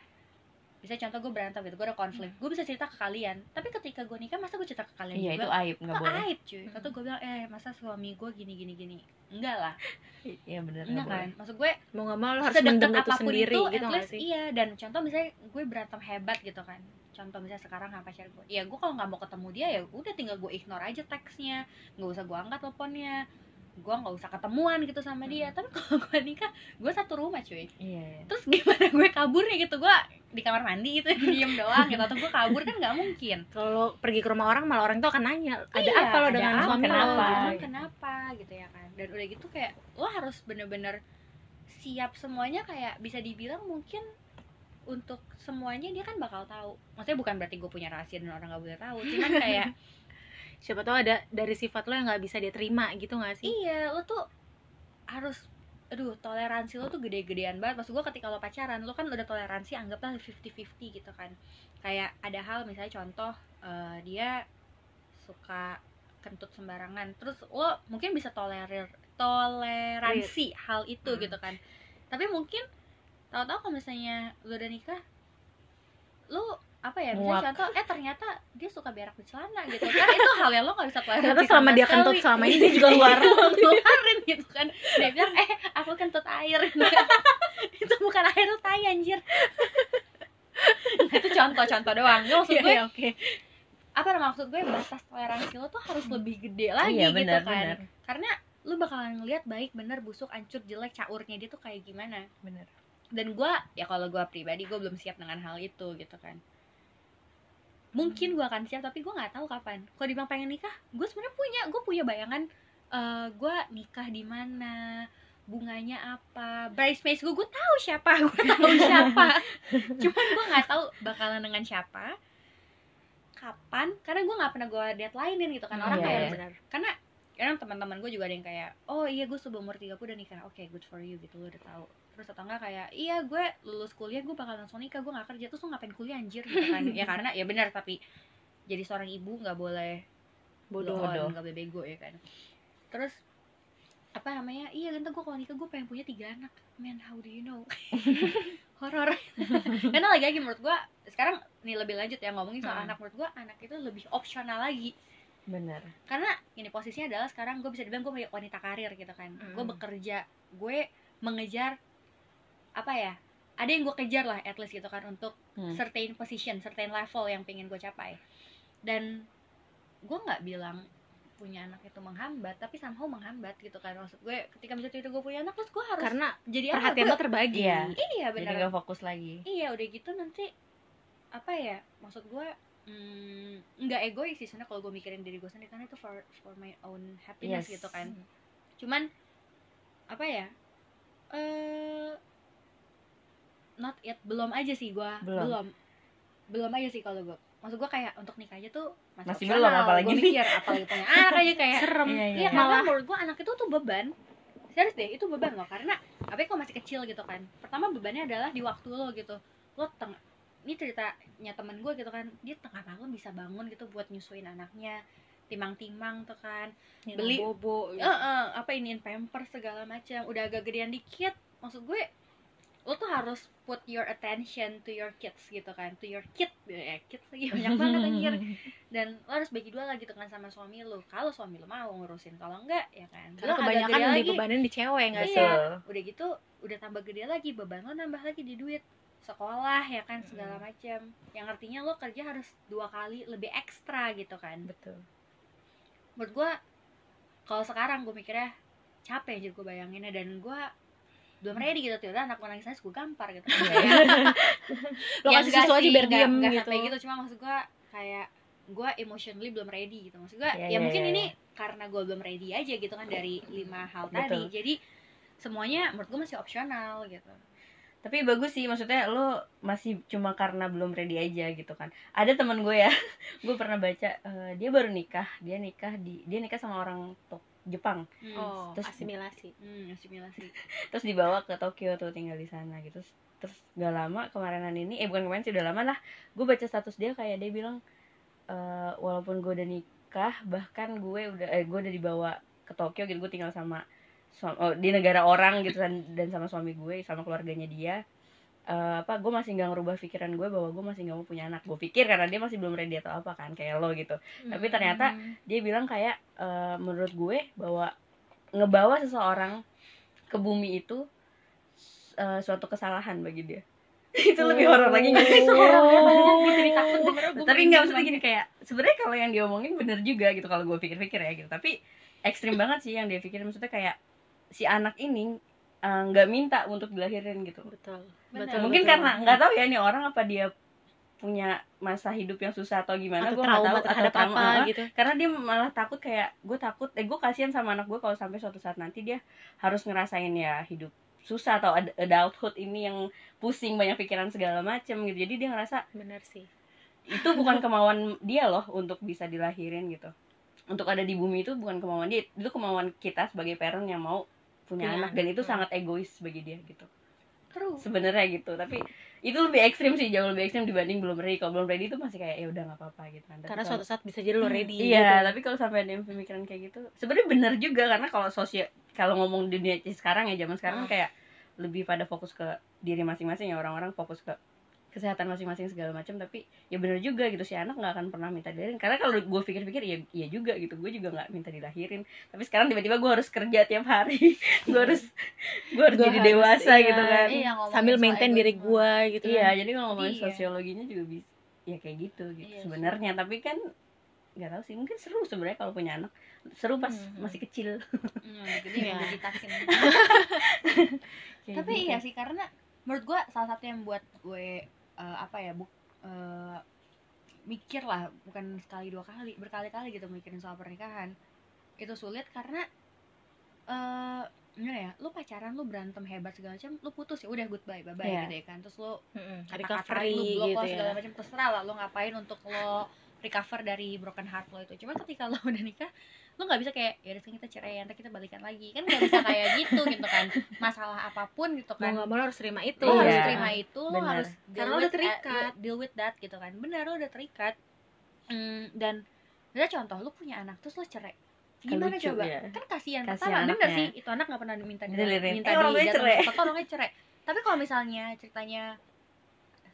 bisa contoh gue berantem gitu gue ada konflik gue bisa cerita ke kalian. Tapi ketika gue nikah masa gue cerita ke kalian iya juga? itu aib nggak boleh. aib cuy. Satu gue bilang eh masa suami gue gini gini gini? Enggak lah. Iya benar enggak nggak kan? boleh. Maksud gue mau nggak mau lo harus sedekat mendem itu sendiri itu gitu least sih? iya. Dan contoh misalnya gue berantem hebat gitu kan. Contoh misalnya sekarang sama pacar gue. Ya gue kalau nggak mau ketemu dia ya udah tinggal gue ignore aja teksnya. Nggak usah gue angkat teleponnya gue nggak usah ketemuan gitu sama dia. Tapi kalau gue nikah gue satu rumah cuy. Iya iya. Terus gimana gue kaburnya gitu? Gue di kamar mandi gitu diem doang gitu. Atau gue kabur kan nggak mungkin. Kalau pergi ke rumah orang malah orang itu akan nanya ada Iya, apa lo dengan apa, suami kenapa? lo emang gitu. kenapa? Gitu ya kan. Dan udah gitu kayak lo harus bener-bener siap semuanya. Kayak bisa dibilang mungkin untuk semuanya dia kan bakal tahu. Maksudnya bukan berarti gue punya rahasia dan orang nggak boleh tahu. Cuman kayak siapa tahu ada dari sifat lo yang nggak bisa dia terima gitu nggak sih? Iya lo tuh harus aduh toleransi lo tuh gede-gedean banget. Maksud gue ketika lo pacaran lo kan udah toleransi anggaplah 50-50 gitu kan. Kayak ada hal misalnya contoh eh, dia suka kentut sembarangan. Terus lo mungkin bisa tolerir toleransi hal itu Hmm. gitu kan. Tapi mungkin tahu-tahu kalau misalnya lo udah nikah lo apa ya misalnya Muak. contoh eh ternyata dia suka berak di celana gitu kan. Itu hal yang lo gak bisa toleransi ternyata selama dia kentut selama ini dia juga keluar ngeluarin gitu kan. Dia bilang eh aku kentut air. Itu bukan air itu tai anjir. Itu contoh-contoh doang. Nggak, maksud Iya, gue iya, oke. apa namanya maksud gue batas toleransi lo tuh harus lebih gede lagi iya gitu benar kan. benar. Karena lu bakalan ngeliat baik bener busuk ancur jelek caurnya dia tuh kayak gimana. Benar. Dan gue ya kalau gue pribadi gue belum siap dengan hal itu gitu kan mungkin gue akan siap tapi gue nggak tahu kapan. Kalau dibilang pengen nikah gue sebenarnya punya gue punya bayangan eh gue nikah di mana bunganya apa bridesmaids gue gue tahu siapa gue tahu siapa. Cuman gue nggak tahu bakalan dengan siapa kapan karena gue nggak pernah gue deadlinein gitu kan. Orang Iya, kayak iya. benar. karena kadang teman-teman gue juga ada yang kayak oh iya gue sebelum umur 30 udah nikah. Oke good for you gitu lo udah tahu terus atau enggak kayak iya gue lulus kuliah gue bakal langsung nikah gue gak kerja terus lo ngapain kuliah anjir? Gitu kan. Ya karena ya benar tapi jadi seorang ibu nggak boleh bodoh. nggak boleh bego ya kan. Terus apa namanya iya ganteng gue kalau nikah gue pengen punya tiga anak. Man how do you know? Horor. Karena lagi lagi menurut gue sekarang nih lebih lanjut ya ngomongin soal Hmm. anak menurut gue anak itu lebih opsional lagi. Benar. Karena ini posisinya adalah sekarang gue bisa dibilang gue wanita karir gitu kan. Hmm. gue bekerja gue mengejar apa ya ada yang gue kejar lah at least gitu kan untuk Hmm. certain position certain level yang pengen gue capai dan gue nggak bilang punya anak itu menghambat tapi somehow menghambat gitu kan maksud gue ketika misalnya itu gue punya anak terus gue harus karena jadi perhatian Gue- lo terbagi Iya. iya jadi benar nggak fokus lagi iya udah gitu nanti apa ya maksud gue mm, nggak egois sih sebenarnya kalau gue mikirin diri gue sendiri karena itu for for my own happiness Yes. gitu kan cuman apa ya eh not yet belum aja sih gue Belum. belum belum aja sih kalau gue maksud gue kayak untuk nikah aja tuh Masih opsional. belum, apalagi nih. mikir apalagi punya anak aja kayak serem Iya, iya. Iya, karena malah menurut gua anak itu tuh beban. Serius deh, itu beban loh. Karena apa kalau masih kecil gitu kan. Pertama bebannya adalah di waktu lo gitu. Lo teng ini ceritanya temen gue gitu kan. Dia tengah malam bisa bangun gitu buat nyusuin anaknya. Timang-timang tuh kan. beli- bobo Eh, eh, apa iniin pamper segala macam. Udah agak gedean dikit. Maksud gue lo tuh harus put your attention to your kids gitu kan. To your kid ya kids lagi banyak banget anjir. Dan lo harus bagi dua lagi gitu kan sama suami lo. Kalau suami lo mau ngurusin kalau enggak ya kan. Karena Lo kebanyakan gede lagi, dibebanin di cewek nggak sih Iya. Betul. udah gitu udah tambah gede lagi beban lo nambah lagi di duit. Sekolah ya kan segala macam yang artinya lo kerja harus dua kali lebih ekstra gitu kan. Betul. Menurut gua kalau sekarang gue mikirnya capek aja gue bayanginnya. Dan gua belum ready gitu tuh anak gue nangis gue gampar gitu. Lo kasih susu aja biar diem enggak gitu. sampai gitu. Cuma maksud gua kayak gua emotionally belum ready gitu. Maksud gua Iya, ya iya, mungkin iya, ini karena gua belum ready aja gitu kan dari lima hal Betul. tadi jadi semuanya menurut gua masih opsional gitu. Tapi bagus sih maksudnya lo masih cuma karena belum ready aja gitu kan. Ada teman gue ya gue pernah baca eh, dia baru nikah dia nikah di dia nikah sama orang Tok Jepang. Hmm. oh Terus- asimilasi. Hmm, asimilasi. terus dibawa ke Tokyo tuh tinggal di sana gitu. Terus, gak lama kemarinan ini eh bukan kemarin sih udah lama lah. Gue baca status dia kayak dia bilang eh, walaupun gue udah nikah bahkan gue udah eh gue udah dibawa ke Tokyo gitu. Gue tinggal sama suam- oh, di negara orang gitu dan, dan sama suami gue sama keluarganya dia Eh, apa gue masih nggak ngerubah pikiran gue bahwa gue masih nggak mau punya anak. Gue pikir karena dia masih belum ready atau apa kan kayak lo gitu. Tapi ternyata Hmm. dia bilang kayak eh, menurut gue bahwa ngebawa seseorang ke bumi itu eh, suatu kesalahan bagi dia. Itu lebih horor lagi nggak sih? Itu horor. Ya Oh. jadi takut tapi nggak maksudnya gini kayak sebenarnya kalau yang diomongin bener juga gitu kalau gue pikir-pikir ya gitu. Tapi ekstrim banget sih yang dia pikirin. Maksudnya kayak si anak ini eh, nggak minta untuk dilahirin gitu. Betul. Betul mungkin betul. karena nggak tahu ya nih orang apa dia punya masa hidup yang susah atau gimana atau gue nggak tahu atau trauma, apa gitu. Karena dia malah takut kayak gue takut eh gue kasihan sama anak gue kalau sampai suatu saat nanti dia harus ngerasain ya hidup susah atau ad- adulthood ini yang pusing banyak pikiran segala macem gitu. Jadi dia ngerasa benar sih. itu bukan kemauan dia loh untuk bisa dilahirin gitu. Untuk ada di bumi itu bukan kemauan dia itu kemauan kita sebagai parent yang mau punya Punya anak dan itu hmm. sangat egois bagi dia gitu True. sebenarnya gitu tapi itu lebih ekstrim sih jauh lebih ekstrim dibanding belum ready kalau belum ready itu masih kayak ya udah nggak apa-apa gitu kan Tapi karena kalau- suatu saat bisa jadi lo ready iya gitu. tapi kalau sampai ada yang pemikiran kayak gitu sebenarnya benar juga karena kalau sosial kalau ngomong dunia sekarang ya zaman sekarang Hmm. kayak lebih pada fokus ke diri masing-masing ya orang-orang fokus ke kesehatan masing-masing segala macam tapi ya benar juga gitu si anak nggak akan pernah minta dilahirin. Karena kalau gue pikir-pikir ya iya juga gitu gue juga nggak minta dilahirin. Tapi sekarang tiba-tiba gue harus kerja tiap hari. Gue harus gue harus Gua jadi harus, dewasa iya, gitu kan. Iya, sambil maintain diri gua gitu iya kan. jadi kalau ngomongin Iya. sosiologinya juga bisa ya kayak gitu gitu Iya sebenarnya. Tapi kan nggak tahu sih mungkin seru sebenarnya kalau punya anak. Seru pas masih kecil. Hmm, jadi Iya. meditasin Kayak tapi gitu. iya sih karena menurut gue salah satu yang buat gue eh, apa ya bu eh, mikir lah bukan sekali dua kali berkali-kali gitu mikirin soal pernikahan. Itu sulit karena eh gimana ya lu pacaran lu berantem hebat segala macam lu putus ya udah goodbye bye bye Iya. gitu ya kan. Terus lu kata-katain, recovery lu blok gitu lo segala ya. macam terserah lah lu ngapain untuk lo recover dari broken heart lo itu. Cuma ketika lo udah nikah lo nggak bisa kayak ya udah kita cerai nanti kita balikan lagi kan nggak bisa kayak gitu gitu kan masalah apa pun gitu mau kan nggak mau lo harus terima itu lo harus Iya. terima itu lo harus Karena deal lo udah terikat. uh, deal with that gitu kan benar lo udah terikat Hmm, dan ada contoh lo punya anak terus lo cerai Kan gimana lucu, coba ya. kan kasihan pertama bener anaknya. sih itu anak nggak pernah minta di Dilirin. minta Eh, dijatuhin cerai. atau orangnya cerai tapi kalau misalnya ceritanya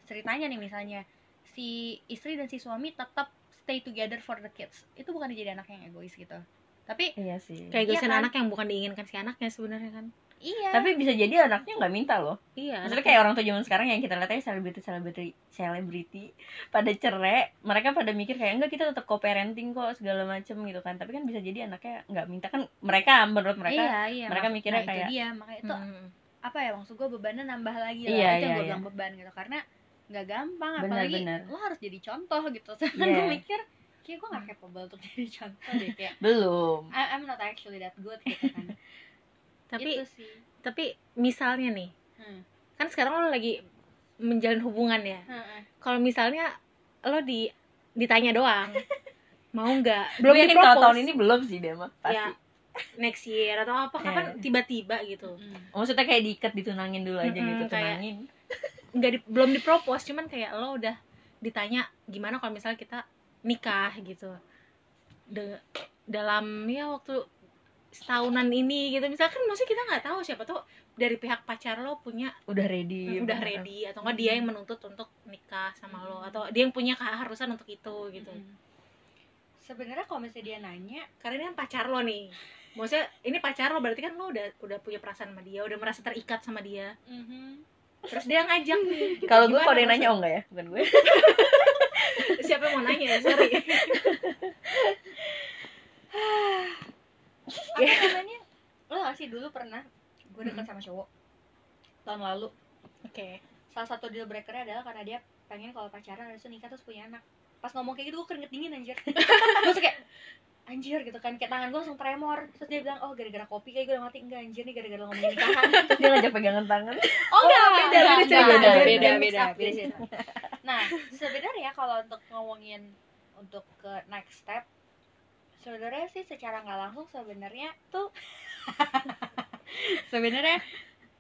ceritanya nih misalnya si istri dan si suami tetap stay together for the kids. Itu bukan jadi anak yang egois gitu. Tapi iya sih. kayak Iya gosin kan? anak yang bukan diinginkan si anaknya sebenarnya kan. Iya. Tapi bisa jadi anaknya nggak minta loh. Iya maksudnya kayak orang tua zaman sekarang yang kita lihat aja selebriti selebriti selebriti pada cerai mereka pada mikir kayak enggak kita tetap co-parenting kok segala macem gitu kan. Tapi kan bisa jadi anaknya nggak minta. Kan mereka menurut mereka iya iya mereka mak- mikirnya nah, kayak- itu dia. Makanya itu Mm. apa ya maksud gue bebannya nambah lagi lah. Iya, itu yang iya, gue iya. bilang beban gitu. Karena nggak gampang Benar, apalagi benar. lo harus jadi contoh gitu kan Iya. gue mikir kayak gue gak capable untuk jadi contoh deh kayak belum I- I'm not actually that good gitu kan tapi itu sih tapi misalnya nih Hmm. kan sekarang lo lagi menjalin hubungan ya Heeh. kalau misalnya lo di ditanya doang mau nggak belum yakin kalau di tahun ini belum sih dia mah pasti ya next year atau apa kapan Iya. tiba-tiba gitu Mm. maksudnya kayak diikat ditunangin dulu aja Mm-mm, gitu kayak- tunangin nggak di, belum dipropose cuman kayak lo udah ditanya gimana kalau misalnya kita nikah gitu De- dalam ya waktu setahunan ini gitu misalkan maksudnya kita nggak tahu siapa tuh dari pihak pacar lo punya udah ready udah bener. ready atau enggak dia yang menuntut untuk nikah sama lo Hmm. atau dia yang punya keharusan untuk itu gitu Mm-mm. sebenarnya kalau misalnya dia nanya karena ini kan pacar lo nih maksudnya ini pacar lo berarti kan lo udah udah punya perasaan sama dia udah merasa terikat sama dia terus dia ngajak. Nih kalau gue Gimana kalau dia maksud- nanya oh enggak ya? Bukan gue. Siapa yang mau nanya? Ya sorry. Apa namanya? Lo gak sih dulu pernah gue deket sama cowok tahun lalu? Oke. Salah satu deal breakernya adalah karena dia pengen kalau pacaran harus nikah terus punya anak. Pas ngomong kayak gitu gue keringet dingin anjir. Gue kayak anjir gitu kan kayak tangan gue langsung tremor. Terus dia bilang oh gara-gara kopi kayak gue udah mati. Enggak anjir nih gara-gara ngomongin nikahan terus dia ngajak pegangan tangan. Oh enggak beda, enggak, beda enggak, beda, beda beda, beda beda beda. nah sebenarnya kalau untuk ngomongin untuk ke next step sebenarnya sih secara nggak langsung sebenarnya tuh sebenarnya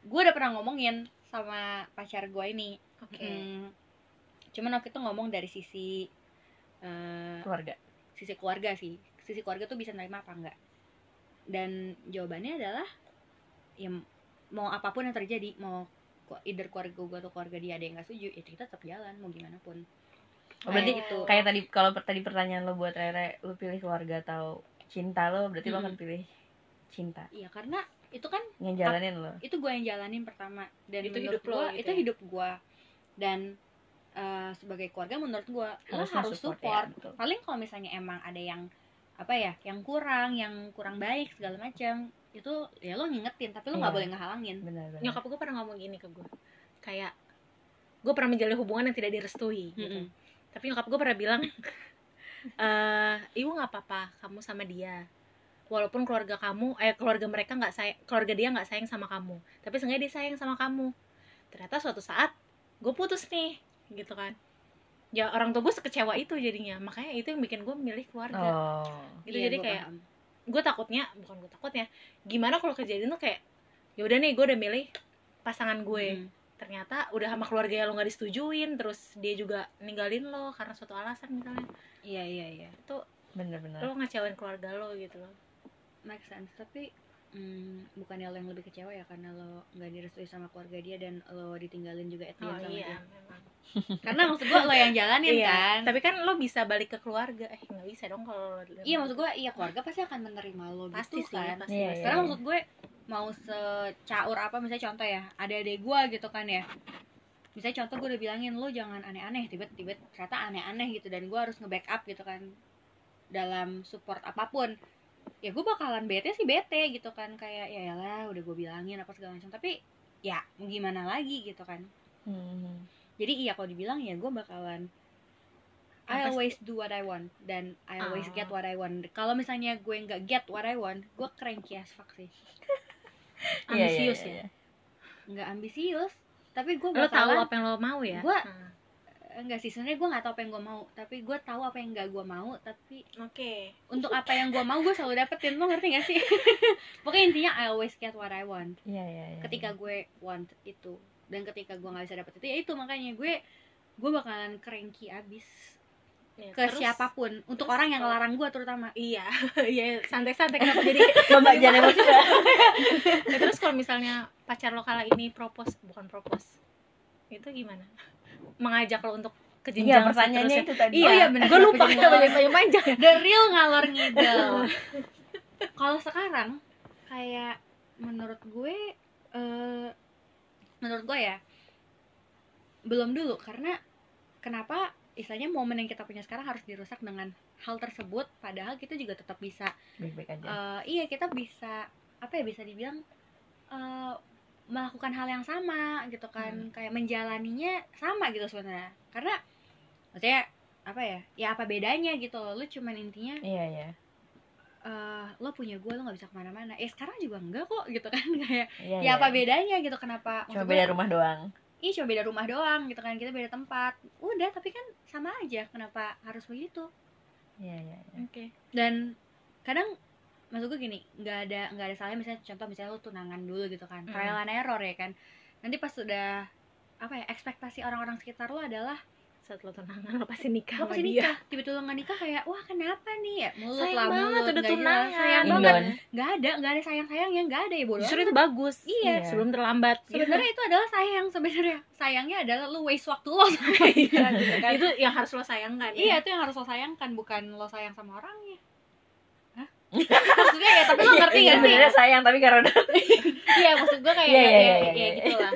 gue udah pernah ngomongin sama pacar gue ini. Oke. Hmm, cuman waktu itu ngomong dari sisi eh, keluarga. sisi keluarga sih sisi keluarga tuh bisa nerima apa enggak dan jawabannya adalah ya mau apa pun yang terjadi mau either keluarga gue atau keluarga dia ada yang nggak setuju ya kita tetap jalan mau gimana pun Oh, berarti gitu. kayak tadi kalau tadi pertanyaan lo buat Rere lu pilih keluarga atau cinta lo berarti lo Mm-mm. akan pilih cinta iya karena itu kan yang jalanin lo itu gue yang jalanin pertama dan Itu menurut hidup lo gua, gitu itu ya? hidup gue dan eh, sebagai keluarga menurut gue lo harus support, support, ya, betul. paling kalau misalnya emang ada yang apa ya yang kurang yang kurang baik segala macam. Itu ya lo ngingetin tapi lo nggak Iya. boleh ngehalangin. Benar benar. Nyokap gue pernah ngomong gini ke gue kayak gue pernah menjalin hubungan yang tidak direstui gitu. Mm-mm. tapi nyokap gue pernah bilang eh ibu nggak apa-apa kamu sama dia. Walaupun keluarga kamu eh keluarga mereka nggak sayang keluarga dia nggak sayang sama kamu tapi sengaja dia sayang sama kamu. Ternyata suatu saat gue putus nih gitu kan ya orang tua gue sekecewa itu jadinya. Makanya itu yang bikin gue milih keluarga. Oh. Gitu Iya, jadi gua kayak paham. gue takutnya bukan gue takutnya gimana kalau kejadian tuh kayak ya udah nih gue udah milih pasangan gue. Mm. ternyata udah sama keluarga lo nggak disetujuin terus dia juga ninggalin lo karena suatu alasan misalnya. Iya iya iya. Itu benar lo ngecewain keluarga lo gitu loh. Make sense. Tapi mm, bukannya lo yang lebih kecewa ya karena lo nggak direstui sama keluarga dia dan lo ditinggalin juga at end oh sama iya dia. memang. Karena maksud gue lo yang jalanin Iya, kan. tapi kan lo bisa balik ke keluarga. Eh nggak bisa dong kalau lo- iya maksud gue iya keluarga pasti akan menerima lo Pasti gitu sih, kan. pasti, Iya, pasti. karena maksud gue mau secaur apa misalnya contoh ya ada adek gue gitu kan ya. Misalnya contoh gue udah bilangin lo jangan aneh-aneh tiba-tiba ternyata aneh-aneh gitu dan gue harus nge-backup gitu kan dalam support apa pun ya gue bakalan bete sih bete gitu kan kayak ya lah udah gue bilangin apa segala macam tapi ya mau gimana lagi gitu kan Hmm. jadi iya kalau dibilang ya gue bakalan I always do what I want dan I always Oh. get what I want. Kalau misalnya gue nggak get what I want, gue cranky as fuck sih. Iya, iya, ambisius iya, ya iya. Nggak ambisius, tapi gue lo tahu apa yang lo mau ya Gua- Hmm. Enggak sih sebenarnya gue nggak tahu apa yang gue mau, tapi gue tahu apa yang nggak gue mau. Tapi oke untuk apa yang gue mau gue selalu dapetin, lo ngerti gak sih? Pokoknya intinya I always get what I want. Iya, iya, iya. Ketika gue want itu dan ketika gue nggak bisa dapet itu ya itu makanya gue gue bakalan cranky abis Ya, ke terus- siapa pun untuk terus orang yang ngelarang gue terutama iya iya santai-santai kenapa jadi Mbak jangan emosi. Ya, terus kalau misalnya pacar lo kala ini propose bukan propose itu gimana mengajak lo untuk ke Iya, jenjang pertanyaannya seterusnya. itu tadi. iya, Oh iya, bener. gue lupa kita ngalor- banyak panjang the real ngalor ngidel kalau sekarang kayak menurut gue eh menurut gue ya belum dulu karena kenapa istilahnya momen yang kita punya sekarang harus dirusak dengan hal tersebut padahal kita juga tetap bisa Baik-baik aja. eh, iya kita bisa apa ya bisa dibilang eh, melakukan hal yang sama gitu kan. Kayak menjalaninya sama gitu sebenarnya. Karena maksudnya apa ya ya apa bedanya gitu loh. Lu cuman intinya Iya, iya. eh lo punya gue lo nggak bisa ke mana-mana. Eh sekarang juga enggak kok gitu kan. Kayak Iya, ya iya. apa bedanya gitu kenapa? Cuma beda gue, rumah doang. ih cuma beda rumah doang gitu kan. Kita beda tempat. Udah tapi kan sama aja. Kenapa harus begitu? Iya, iya, iya. oke. Dan kadang maksud gue gini nggak ada nggak ada salahnya misalnya contoh misalnya lo tunangan dulu gitu kan Hmm. trial and error ya kan nanti pas sudah apa ya ekspektasi orang-orang sekitar lo adalah saat lo tunangan lo pasti nikah lo sama pasti dia nikah tiba-tiba nggak nikah kayak wah kenapa nih ya mulut Sayang lah banget, mulut udah nggak jelas. tunangan. sayang Indon. banget nggak ada nggak ada sayang sayangnya nggak ada ya bodoh justru itu bagus Iya. sebelum terlambat sebenarnya itu adalah sayang sebenarnya sayangnya adalah lu waste waktu lo sama dia gitu kan. itu yang harus lo sayangkan ya. iya itu yang harus lo sayangkan bukan lo sayang sama orangnya? Maksudnya ya tapi lo ngerti Iya, gak sih? sebenarnya sayang tapi karena iya maksud gue kayak Iya, ya, iya, ya, iya, ya iya. gitu lah.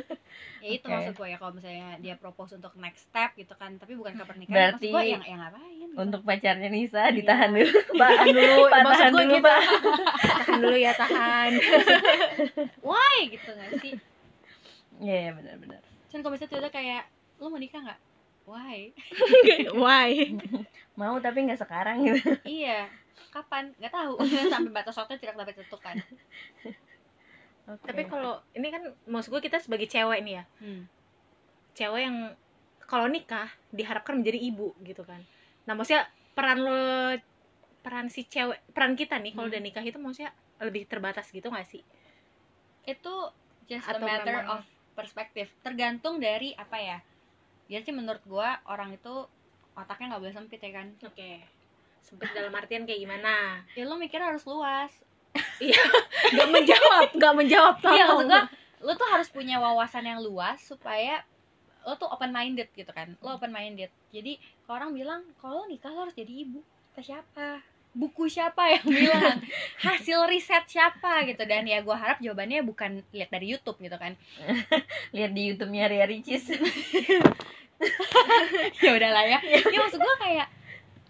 Ya itu Oke. maksud gue ya kalau misalnya dia propose untuk next step gitu kan tapi bukan ke pernikahan Berarti maksud gue yang yang ngapain gitu. untuk pacarnya Nisa Iya. ditahan dulu. Tahan dulu Pak, tahan dulu, gitu. Pak. tahan dulu ya tahan. Why? Gitu gak sih? Iya iya benar-benar Cuman kalau misalnya tiba kayak lo mau nikah nggak? Why? Why? Mau tapi nggak sekarang gitu. Iya kapan? Nggak tahu. Sampai batas waktu tidak dapat ditentukan. Oke. tapi kalau ini kan maksud gue kita sebagai cewek nih ya. Hmm. cewek yang kalau nikah diharapkan menjadi ibu gitu kan. Nah maksudnya peran lo peran si cewek peran kita nih kalau Hmm. udah nikah itu maksudnya lebih terbatas gitu gak sih? Itu just a Atau matter memang- of perspektif tergantung dari apa ya. Jadi sih menurut gua orang itu otaknya nggak boleh sempit ya kan? Oke sempit dalam artian kayak gimana? Ya lo mikirnya harus luas. Gak menjawab gak menjawab iya tolong. maksud gua lo tuh harus punya wawasan yang luas supaya lo tuh open minded gitu kan. Lo open minded jadi kalau orang bilang kalau nikah lo harus jadi ibu. Kata siapa? Buku siapa yang bilang? Hasil riset siapa gitu. Dan ya gua harap jawabannya bukan lihat dari YouTube gitu kan. Lihat di YouTube-nya Ria Ricis. Ya udahlah ya. Ya. Maksud gue kayak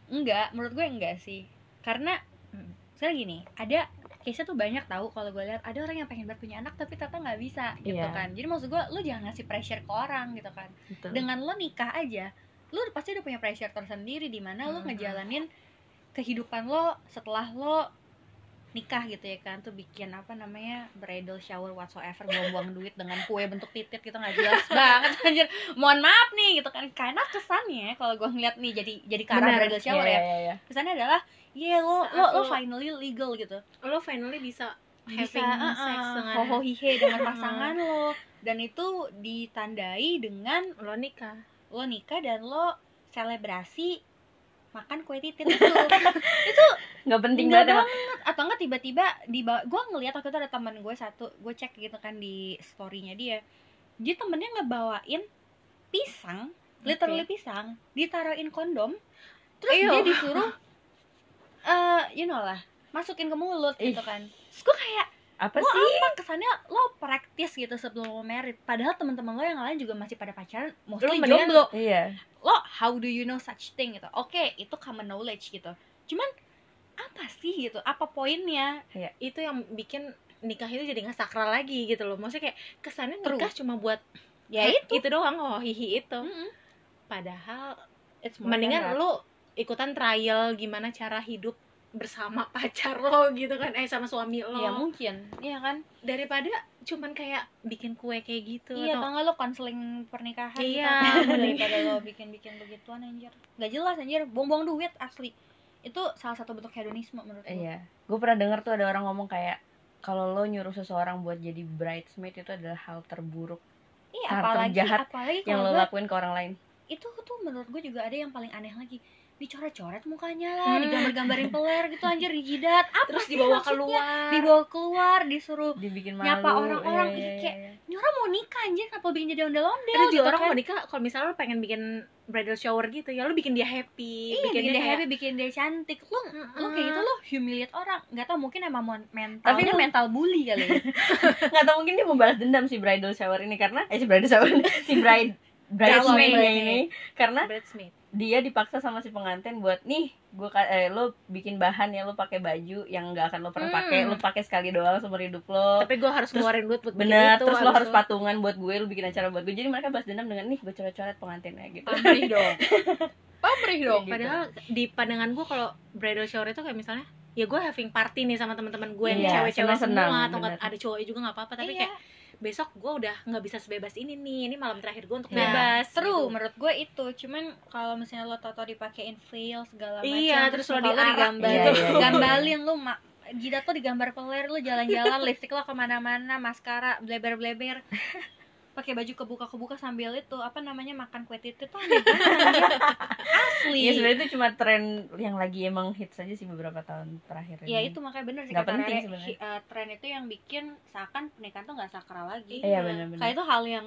enggak menurut gue enggak sih karena Hmm. sekarang gini ada case tuh banyak tahu kalau gue lihat ada orang yang pengen banget punya anak tapi ternyata nggak bisa gitu Iya. kan jadi maksud gue lu jangan ngasih pressure ke orang gitu kan Betul. dengan lo nikah aja lu pasti udah punya pressure tersendiri di mana lu Mhm. ngejalanin kehidupan lo setelah lo nikah gitu ya kan tuh bikin apa namanya bridal shower whatsoever buang-buang duit dengan kue bentuk titit gitu nggak jelas banget anjir. Mohon maaf nih gitu kan. Karena kesannya kalau gua ngeliat nih jadi jadi ke arah Benar. bridal shower Iya, ya iya, iya. kesannya adalah iya lo lo lo lo- finally legal gitu. Lo finally bisa bisa having uh-uh, sex dengan hoho hihe dengan pasangan lo. Dan itu ditandai dengan lo nikah. Lo nikah dan lo selebrasi makan kue titit itu. Nggak penting Indah banget atau enggak tiba-tiba di gue ngeliat waktu itu ada teman gue satu gue cek gitu kan di storynya dia. Dia temennya ngebawain pisang literally pisang ditaruhin kondom terus Ew. dia disuruh eh you know lah masukin ke mulut Ih. gitu kan. Terus gue kayak apa lo sih? apa? Kesannya lo praktis gitu sebelum lo married. Padahal teman-teman lo yang lain juga masih pada pacaran mostly mendingan- jomblo. iya. Lo how do you know such thing gitu? Oke itu common knowledge gitu. Cuman apa sih gitu? Apa poinnya? Itu yang bikin nikah itu jadi nggak sakral lagi gitu loh. Maksudnya kayak kesannya True. nikah cuma buat ya itu. itu doang oh hihi itu. Padahal It's more than mendingan lo ikutan trial gimana cara hidup bersama pacar lo gitu kan eh sama suami lo. Ya mungkin. Iya kan? Daripada cuman kayak bikin kue kayak gitu iya atau tau gak lo konseling pernikahan gitu Iya. kan, daripada lo bikin-bikin begituan anjir. Nggak jelas anjir. Buang-buang duit asli. Itu salah satu bentuk hedonisme menurut gue iya. Gue pernah dengar tuh ada orang ngomong kayak kalau lo nyuruh seseorang buat jadi bridesmaid itu adalah hal terburuk. Iya hal apalagi terjahat apalagi yang lo lakuin ke orang lain. Itu tuh menurut gue juga ada yang paling aneh lagi dicoret-coret mukanya lah Hmm. digambar-gambarin peler gitu anjir dijidat apa terus sih dibawa maksudnya? keluar dibawa keluar disuruh dibikin malu Nyapa orang-orang, Iya, iya, kayak, iya. ini orang mau nikah anjir kenapa bikin jadi ondel-ondel Terus gitu juga orang kan. mau nikah kalau misalnya lo pengen bikin bridal shower gitu ya lo bikin dia happy iya bikin, dia kayak- happy bikin dia cantik lu lu kayak gitu lu humiliate orang nggak tau mungkin emang mentalnya Tapi lu- mental bully kali ya nggak tau mungkin dia mau balas dendam si bridal shower ini karena eh si bridal shower ini, si bride Bridesmaid. ini karena bridesmaid dia dipaksa sama si pengantin buat nih gua eh, lo bikin bahan ya lo pakai baju yang nggak akan lo pernah Hmm. pakai lo pakai sekali doang seumur hidup lo tapi gue harus Terus- ngeluarin duit buat bikin bener itu, terus lo harus patungan buat gue lo bikin acara buat gue. Jadi mereka balas dendam dengan nih gue coret-coret pengantinnya gitu. Pamrih dong. Pamrih dong. Gitu. padahal di pandangan gue kalau bridal shower itu kayak misalnya ya gue having party nih sama teman-teman gue yang Iya, cewek-cewek semua atau ada cowoknya juga nggak apa-apa tapi Iya. kayak besok gue udah nggak bisa sebebas ini nih ini malam terakhir gue untuk Iya. bebas True, gitu. menurut gue itu. Cuman kalau misalnya lo tau dipakein veil segala macam, Iya, terus lo muka diarak digambar, gitu. Iya, iya, iya. gambalin lo ma jidat lo digambar peler lo jalan-jalan lipstick lo ke mana-mana maskara bleber-bleber pakai baju kebuka-kebuka sambil itu apa namanya makan kue titit tuh asli Iya sebenarnya itu cuma tren yang lagi emang hits aja sih beberapa tahun terakhir ya ini. itu makanya bener sih Nggak kata penting sebenarnya. eh, tren itu yang bikin seakan pernikahan tuh nggak sakral lagi Iya benar-benar. kayak itu hal yang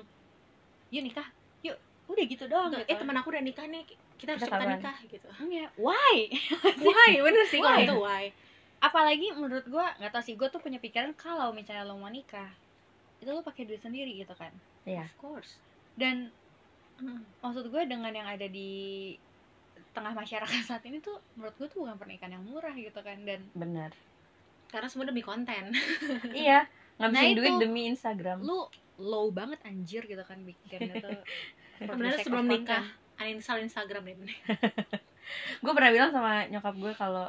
yuk nikah yuk udah gitu doang Nggak, gitu. eh teman aku udah nikah nih kita harus Kita kapan? nikah gitu Iya, why why bener sih kalau Why? itu why apalagi menurut gua nggak tau sih gua tuh punya pikiran kalau misalnya lo mau nikah itu lo pakai duit sendiri gitu kan Iya. of course dan Hmm. maksud gue dengan yang ada di tengah masyarakat saat ini tuh menurut gue tuh bukan pernikahan yang murah gitu kan dan Benar. karena semua demi konten iya, ngabisin Nah, duit demi Instagram. lu low banget anjir gitu kan bikin itu sebenarnya sebelum nikah uninstall Instagram deh gue pernah bilang sama nyokap gue kalau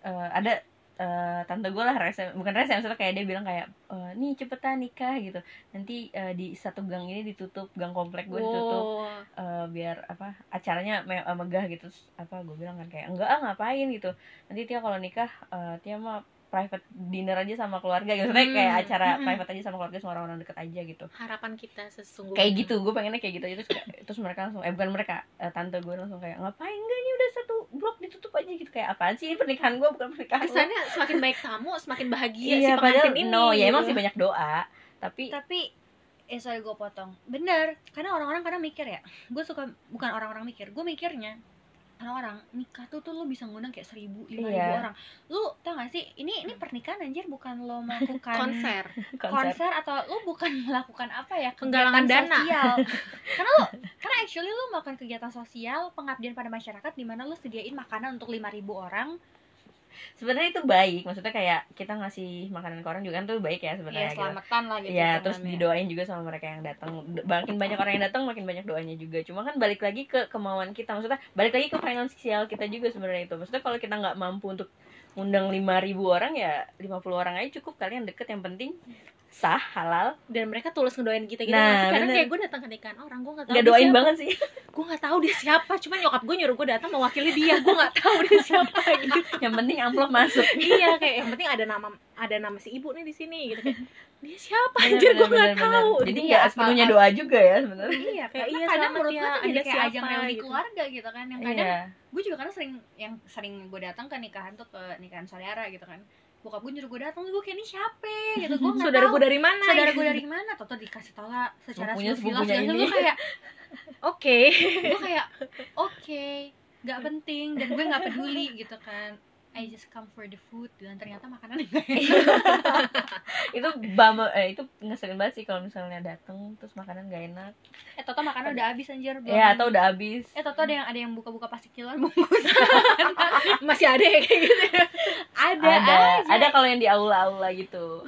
eh, ada eh, tante gue lah rese bukan rese maksudnya kayak dia bilang kayak eh, nih cepetan nikah gitu. Nanti eh, di satu gang ini ditutup gang komplek gue ditutup Wow. eh, biar apa acaranya me- megah gitu. Terus apa gue bilang kan kayak enggak ah ngapain gitu. Nanti Tia kalau nikah eh, Tia mah private dinner aja sama keluarga gitu. Maksudnya kayak Hmm, acara hmm. private aja sama keluarga sama orang-orang deket aja gitu. Harapan kita sesungguhnya. Kayak gitu gue pengennya kayak gitu terus kayak- terus mereka langsung eh bukan mereka eh, tante gue langsung kayak ngapain enggak ini udah satu blok ditutup aja gitu. Kayak apaan sih ini pernikahan gue bukan pernikahan lo." kesannya semakin baik tamu semakin bahagia si iya padahal pengantin ini. no ya emang sih banyak doa tapi tapi eh sorry gue potong. Bener karena orang-orang kadang mikir ya. Gue suka bukan orang-orang mikir gue mikirnya orang-orang nikah tuh tuh lo bisa ngundang kayak seribu lima ribu Iya. orang lu tau gak sih ini ini pernikahan anjir bukan lo melakukan konser konser konser atau lu bukan melakukan apa ya Penggalangan kegiatan dana. sosial karena lu karena actually lu melakukan kegiatan sosial pengabdian pada masyarakat di mana lu sediain makanan untuk 5000 orang sebenarnya itu baik maksudnya kayak kita ngasih makanan ke orang juga kan tuh baik ya ya sebenarnya gitu. selamatan lah gitu Iya, terus didoain juga sama mereka yang datang. Makin banyak orang yang datang, makin banyak doanya juga. Cuma kan balik lagi ke kemauan kita. Maksudnya balik lagi ke finansial kita juga sebenarnya itu. Maksudnya kalau kita nggak mampu untuk ngundang 5000 orang ya 50 orang aja cukup kalian deket yang penting sah halal dan mereka tulus ngedoain kita gitu. Nah, bener. kayak gue datang ke nikahan orang gue nggak tahu dia doain siapa. banget sih. Gue nggak tahu dia siapa cuman nyokap gue nyuruh gue datang mewakili dia. Gue nggak tahu dia siapa. Gitu yang penting amplop masuk. Iya kayak yang penting ada nama ada nama si ibu nih di sini gitu. Kayak dia siapa? Bener, anjir gue nggak bener. tahu. Jadi nggak apa- sepenuhnya doa juga ya sebenarnya. Iya Kayak, karena iya, kadang menurut ya, gue tuh jadi kayak ajang reuni gitu. keluarga gitu kan yang kadang iya. gue juga karena sering yang sering gue datang ke nikahan tuh ke nikahan saudara gitu kan bokap gue nyuruh gue datang gue kayak ini siapa? Gitu. Gue nggak saudara tahu gue dari mana saudara gue dari mana. Atau dikasih tau lah secara sepupu sepupunya gue kayak oke. Gue kayak oke nggak penting. Dan gue nggak peduli gitu kan I just come for the food dan ternyata makanan enggak itu bama eh itu ngeselin banget sih kalau misalnya dateng terus makanan gak enak. Eh toto makanan udah habis anjir belum ya atau udah habis. Eh toto ada yang ada yang buka-buka plastik kiloan bungkus. Masih ada ya kayak gitu. Ada ada aja. ada kalau yang di aula-aula gitu.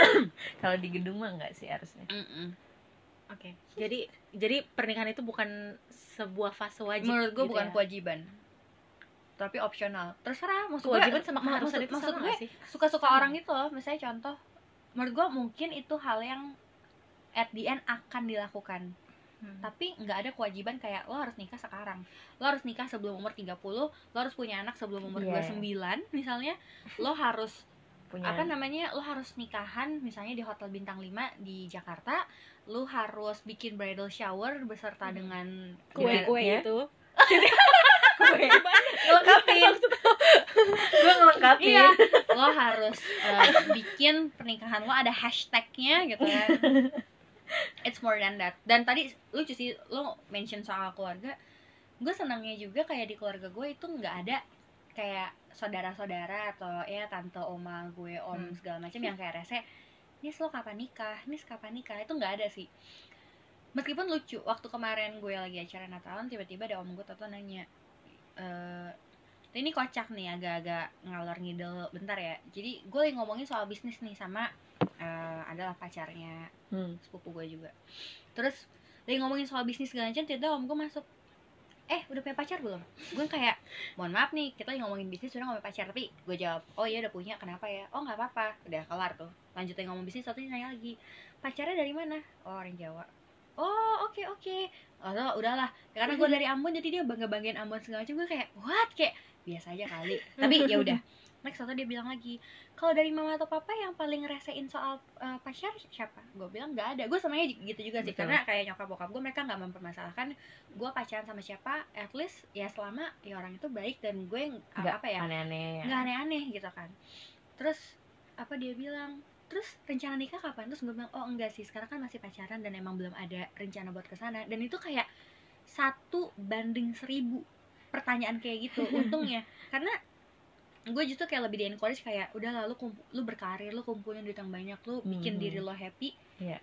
Kalau di gedung mah enggak sih harusnya. Mm-mm. oke. Jadi jadi pernikahan itu bukan sebuah fase wajib menurut gue gitu bukan ya? kewajiban tapi opsional. Terserah maksud kewajiban gue sama ma- keharusan maksud, itu maksud sama gue sih? suka-suka orang itu loh. Misalnya contoh menurut gue mungkin itu hal yang at the end akan dilakukan. Hmm. tapi nggak ada kewajiban kayak lo harus nikah sekarang. Lo harus nikah sebelum umur 30 lo harus punya anak sebelum umur Iya. 29 misalnya. Lo harus punya apa namanya lo harus nikahan misalnya di hotel bintang 5 di Jakarta. Lo harus bikin bridal shower beserta Hmm. dengan kue-kue Ya. itu ngelengkapin gue ngelengkapin iya. Lo harus eh, bikin pernikahan lo ada hashtagnya gitu kan. It's more than that. Dan tadi lucu sih lo mention soal keluarga. Gue senangnya juga kayak di keluarga gue itu nggak ada kayak saudara-saudara atau ya tante oma gue om Hmm. segala macam yang kayak rese. Nis lo kapan nikah? Nis kapan nikah? Itu nggak ada sih. Meskipun lucu waktu kemarin gue lagi acara Natalan tiba-tiba ada om gue tato nanya eh ini kocak nih agak-agak ngalor ngidel bentar ya. Jadi gue lagi ngomongin soal bisnis nih sama eh, adalah pacarnya Hmm. sepupu gue juga. Terus lagi ngomongin soal bisnis segala macam tiba om gue masuk. Eh udah punya pacar belum? Gue kayak mohon maaf nih kita lagi ngomongin bisnis udah ngomongin pacar. Tapi gue jawab oh iya udah punya. Kenapa ya? Oh nggak apa-apa. Udah kelar tuh. Lanjutin ngomong bisnis satu nanya lagi pacarnya dari mana? Oh orang Jawa oh oke oke. Oh udahlah. Karena gue dari Ambon jadi dia bangga banggain Ambon segala macam. Gue kayak what? Kayak biasa aja kali. Tapi ya udah. Next atau dia bilang lagi kalau dari mama atau papa yang paling ngerasain soal uh, pacar siapa? Gue bilang nggak ada. Gue semuanya gitu juga sih. Betul. karena kayak nyokap bokap gue mereka nggak mempermasalahkan gue pacaran sama siapa. At least ya selama ya orang itu baik dan gue yang- nggak apa ya aneh-aneh nggak aneh-aneh gitu kan. Terus apa dia bilang terus rencana nikah kapan? Terus gue bilang oh enggak sih sekarang kan masih pacaran dan emang belum ada rencana buat ke sana dan itu kayak satu banding seribu pertanyaan kayak gitu untungnya. Karena gue justru kayak lebih di encourage kayak udah lalu lu berkarir lu kumpulin duit yang banyak lu bikin Mhm. diri lo happy. Iya.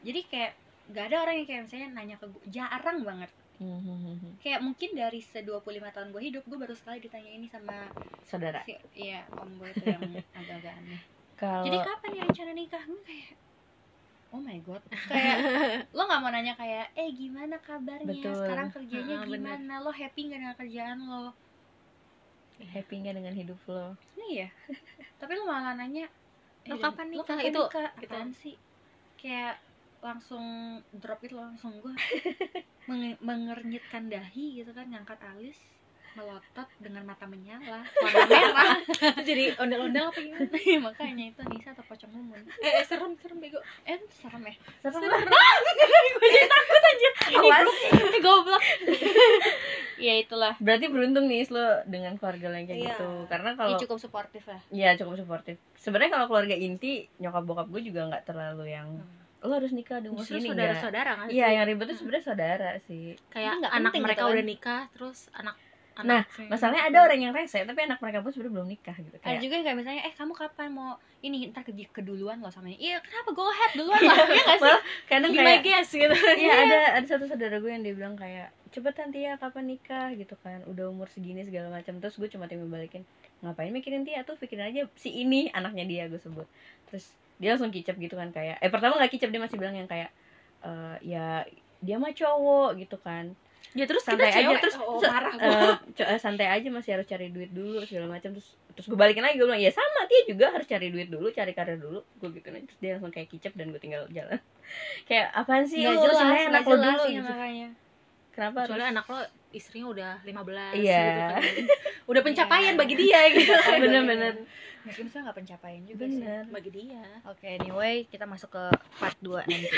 jadi kayak gak ada orang yang kayak misalnya nanya ke gue jarang banget. Hmm, kayak mungkin dari se 25 tahun gue hidup gue baru sekali ditanya ini sama saudara. si iya om gue itu yang agak-agak aneh kalau jadi kapan ya rencana nikah gue kayak oh my god kayak lo nggak mau nanya kayak eh gimana kabarnya Betul. sekarang kerjanya bener. gimana lo happy nggak dengan kerjaan lo happy nggak dengan hidup lo ini ya tapi lo malah nanya Lo eh, kapan lo nikah? kapan Itu- nikah? itu. apaan sih kayak langsung drop itu langsung gue menge- mengernyitkan dahi gitu kan ngangkat alis melotot dengan mata menyala warna merah. Jadi ondel-ondel apa gimana? Makanya itu Nisa atau pocong mumun. Eh, eh, serem serem bego. Eh serem ya? Serem gue jadi takut aja Awas. ini goblok. Ya itulah. Berarti beruntung nih lo dengan keluarga lo yang kayak Iya. gitu. Karena Ini kalau cukup suportif lah. Ya cukup suportif. Sebenarnya kalau keluarga inti nyokap bokap gue juga nggak terlalu yang lo harus nikah di umur segini nggak? saudara-saudara kan iya yang ribet tuh sebenarnya saudara sih. Kayak anak penting mereka gitu kan. udah nikah terus anak Nah, anak masalahnya ada orang yang rese tapi anak mereka pun sebenarnya belum nikah gitu ada kayak juga yang kayak misalnya eh kamu kapan mau ini ntar ke keduluan loh sama ini. Iya kenapa? Go ahead duluan lah. Ya nggak sih? kadang my kayak guest gitu. Iya ada ada satu saudara gue yang dia bilang kayak cepetan Tia kapan nikah? gitu kan. Udah umur segini segala macam. Terus gue cuma tinggal balikin ngapain mikirin Tia? Tuh pikirin aja si ini anaknya dia gue sebut. Terus dia langsung kicap gitu kan kayak eh pertama nggak kicap dia masih bilang yang kayak eh ya dia mah cowok gitu kan ya terus santai kita aja. terus oh, marah eh, eh, santai aja masih harus cari duit dulu segala macam. Terus terus gue balikin lagi gue bilang ya sama Tia juga harus cari duit dulu cari karir dulu. Gue gitu terus dia langsung kayak kicap dan gue tinggal jalan. Kayak apaan sih? Lu urusin jelas nggak anak lo dulu. sih gitu. makanya. Kenapa soalnya anak lo istrinya udah 15 Iya. gitu kan. udah pencapaian Iya. bagi dia gitu. Kan bener-bener. Mungkin saya nggak pencapaian juga sih bener. bagi dia. Oke anyway kita masuk ke part 2 nanti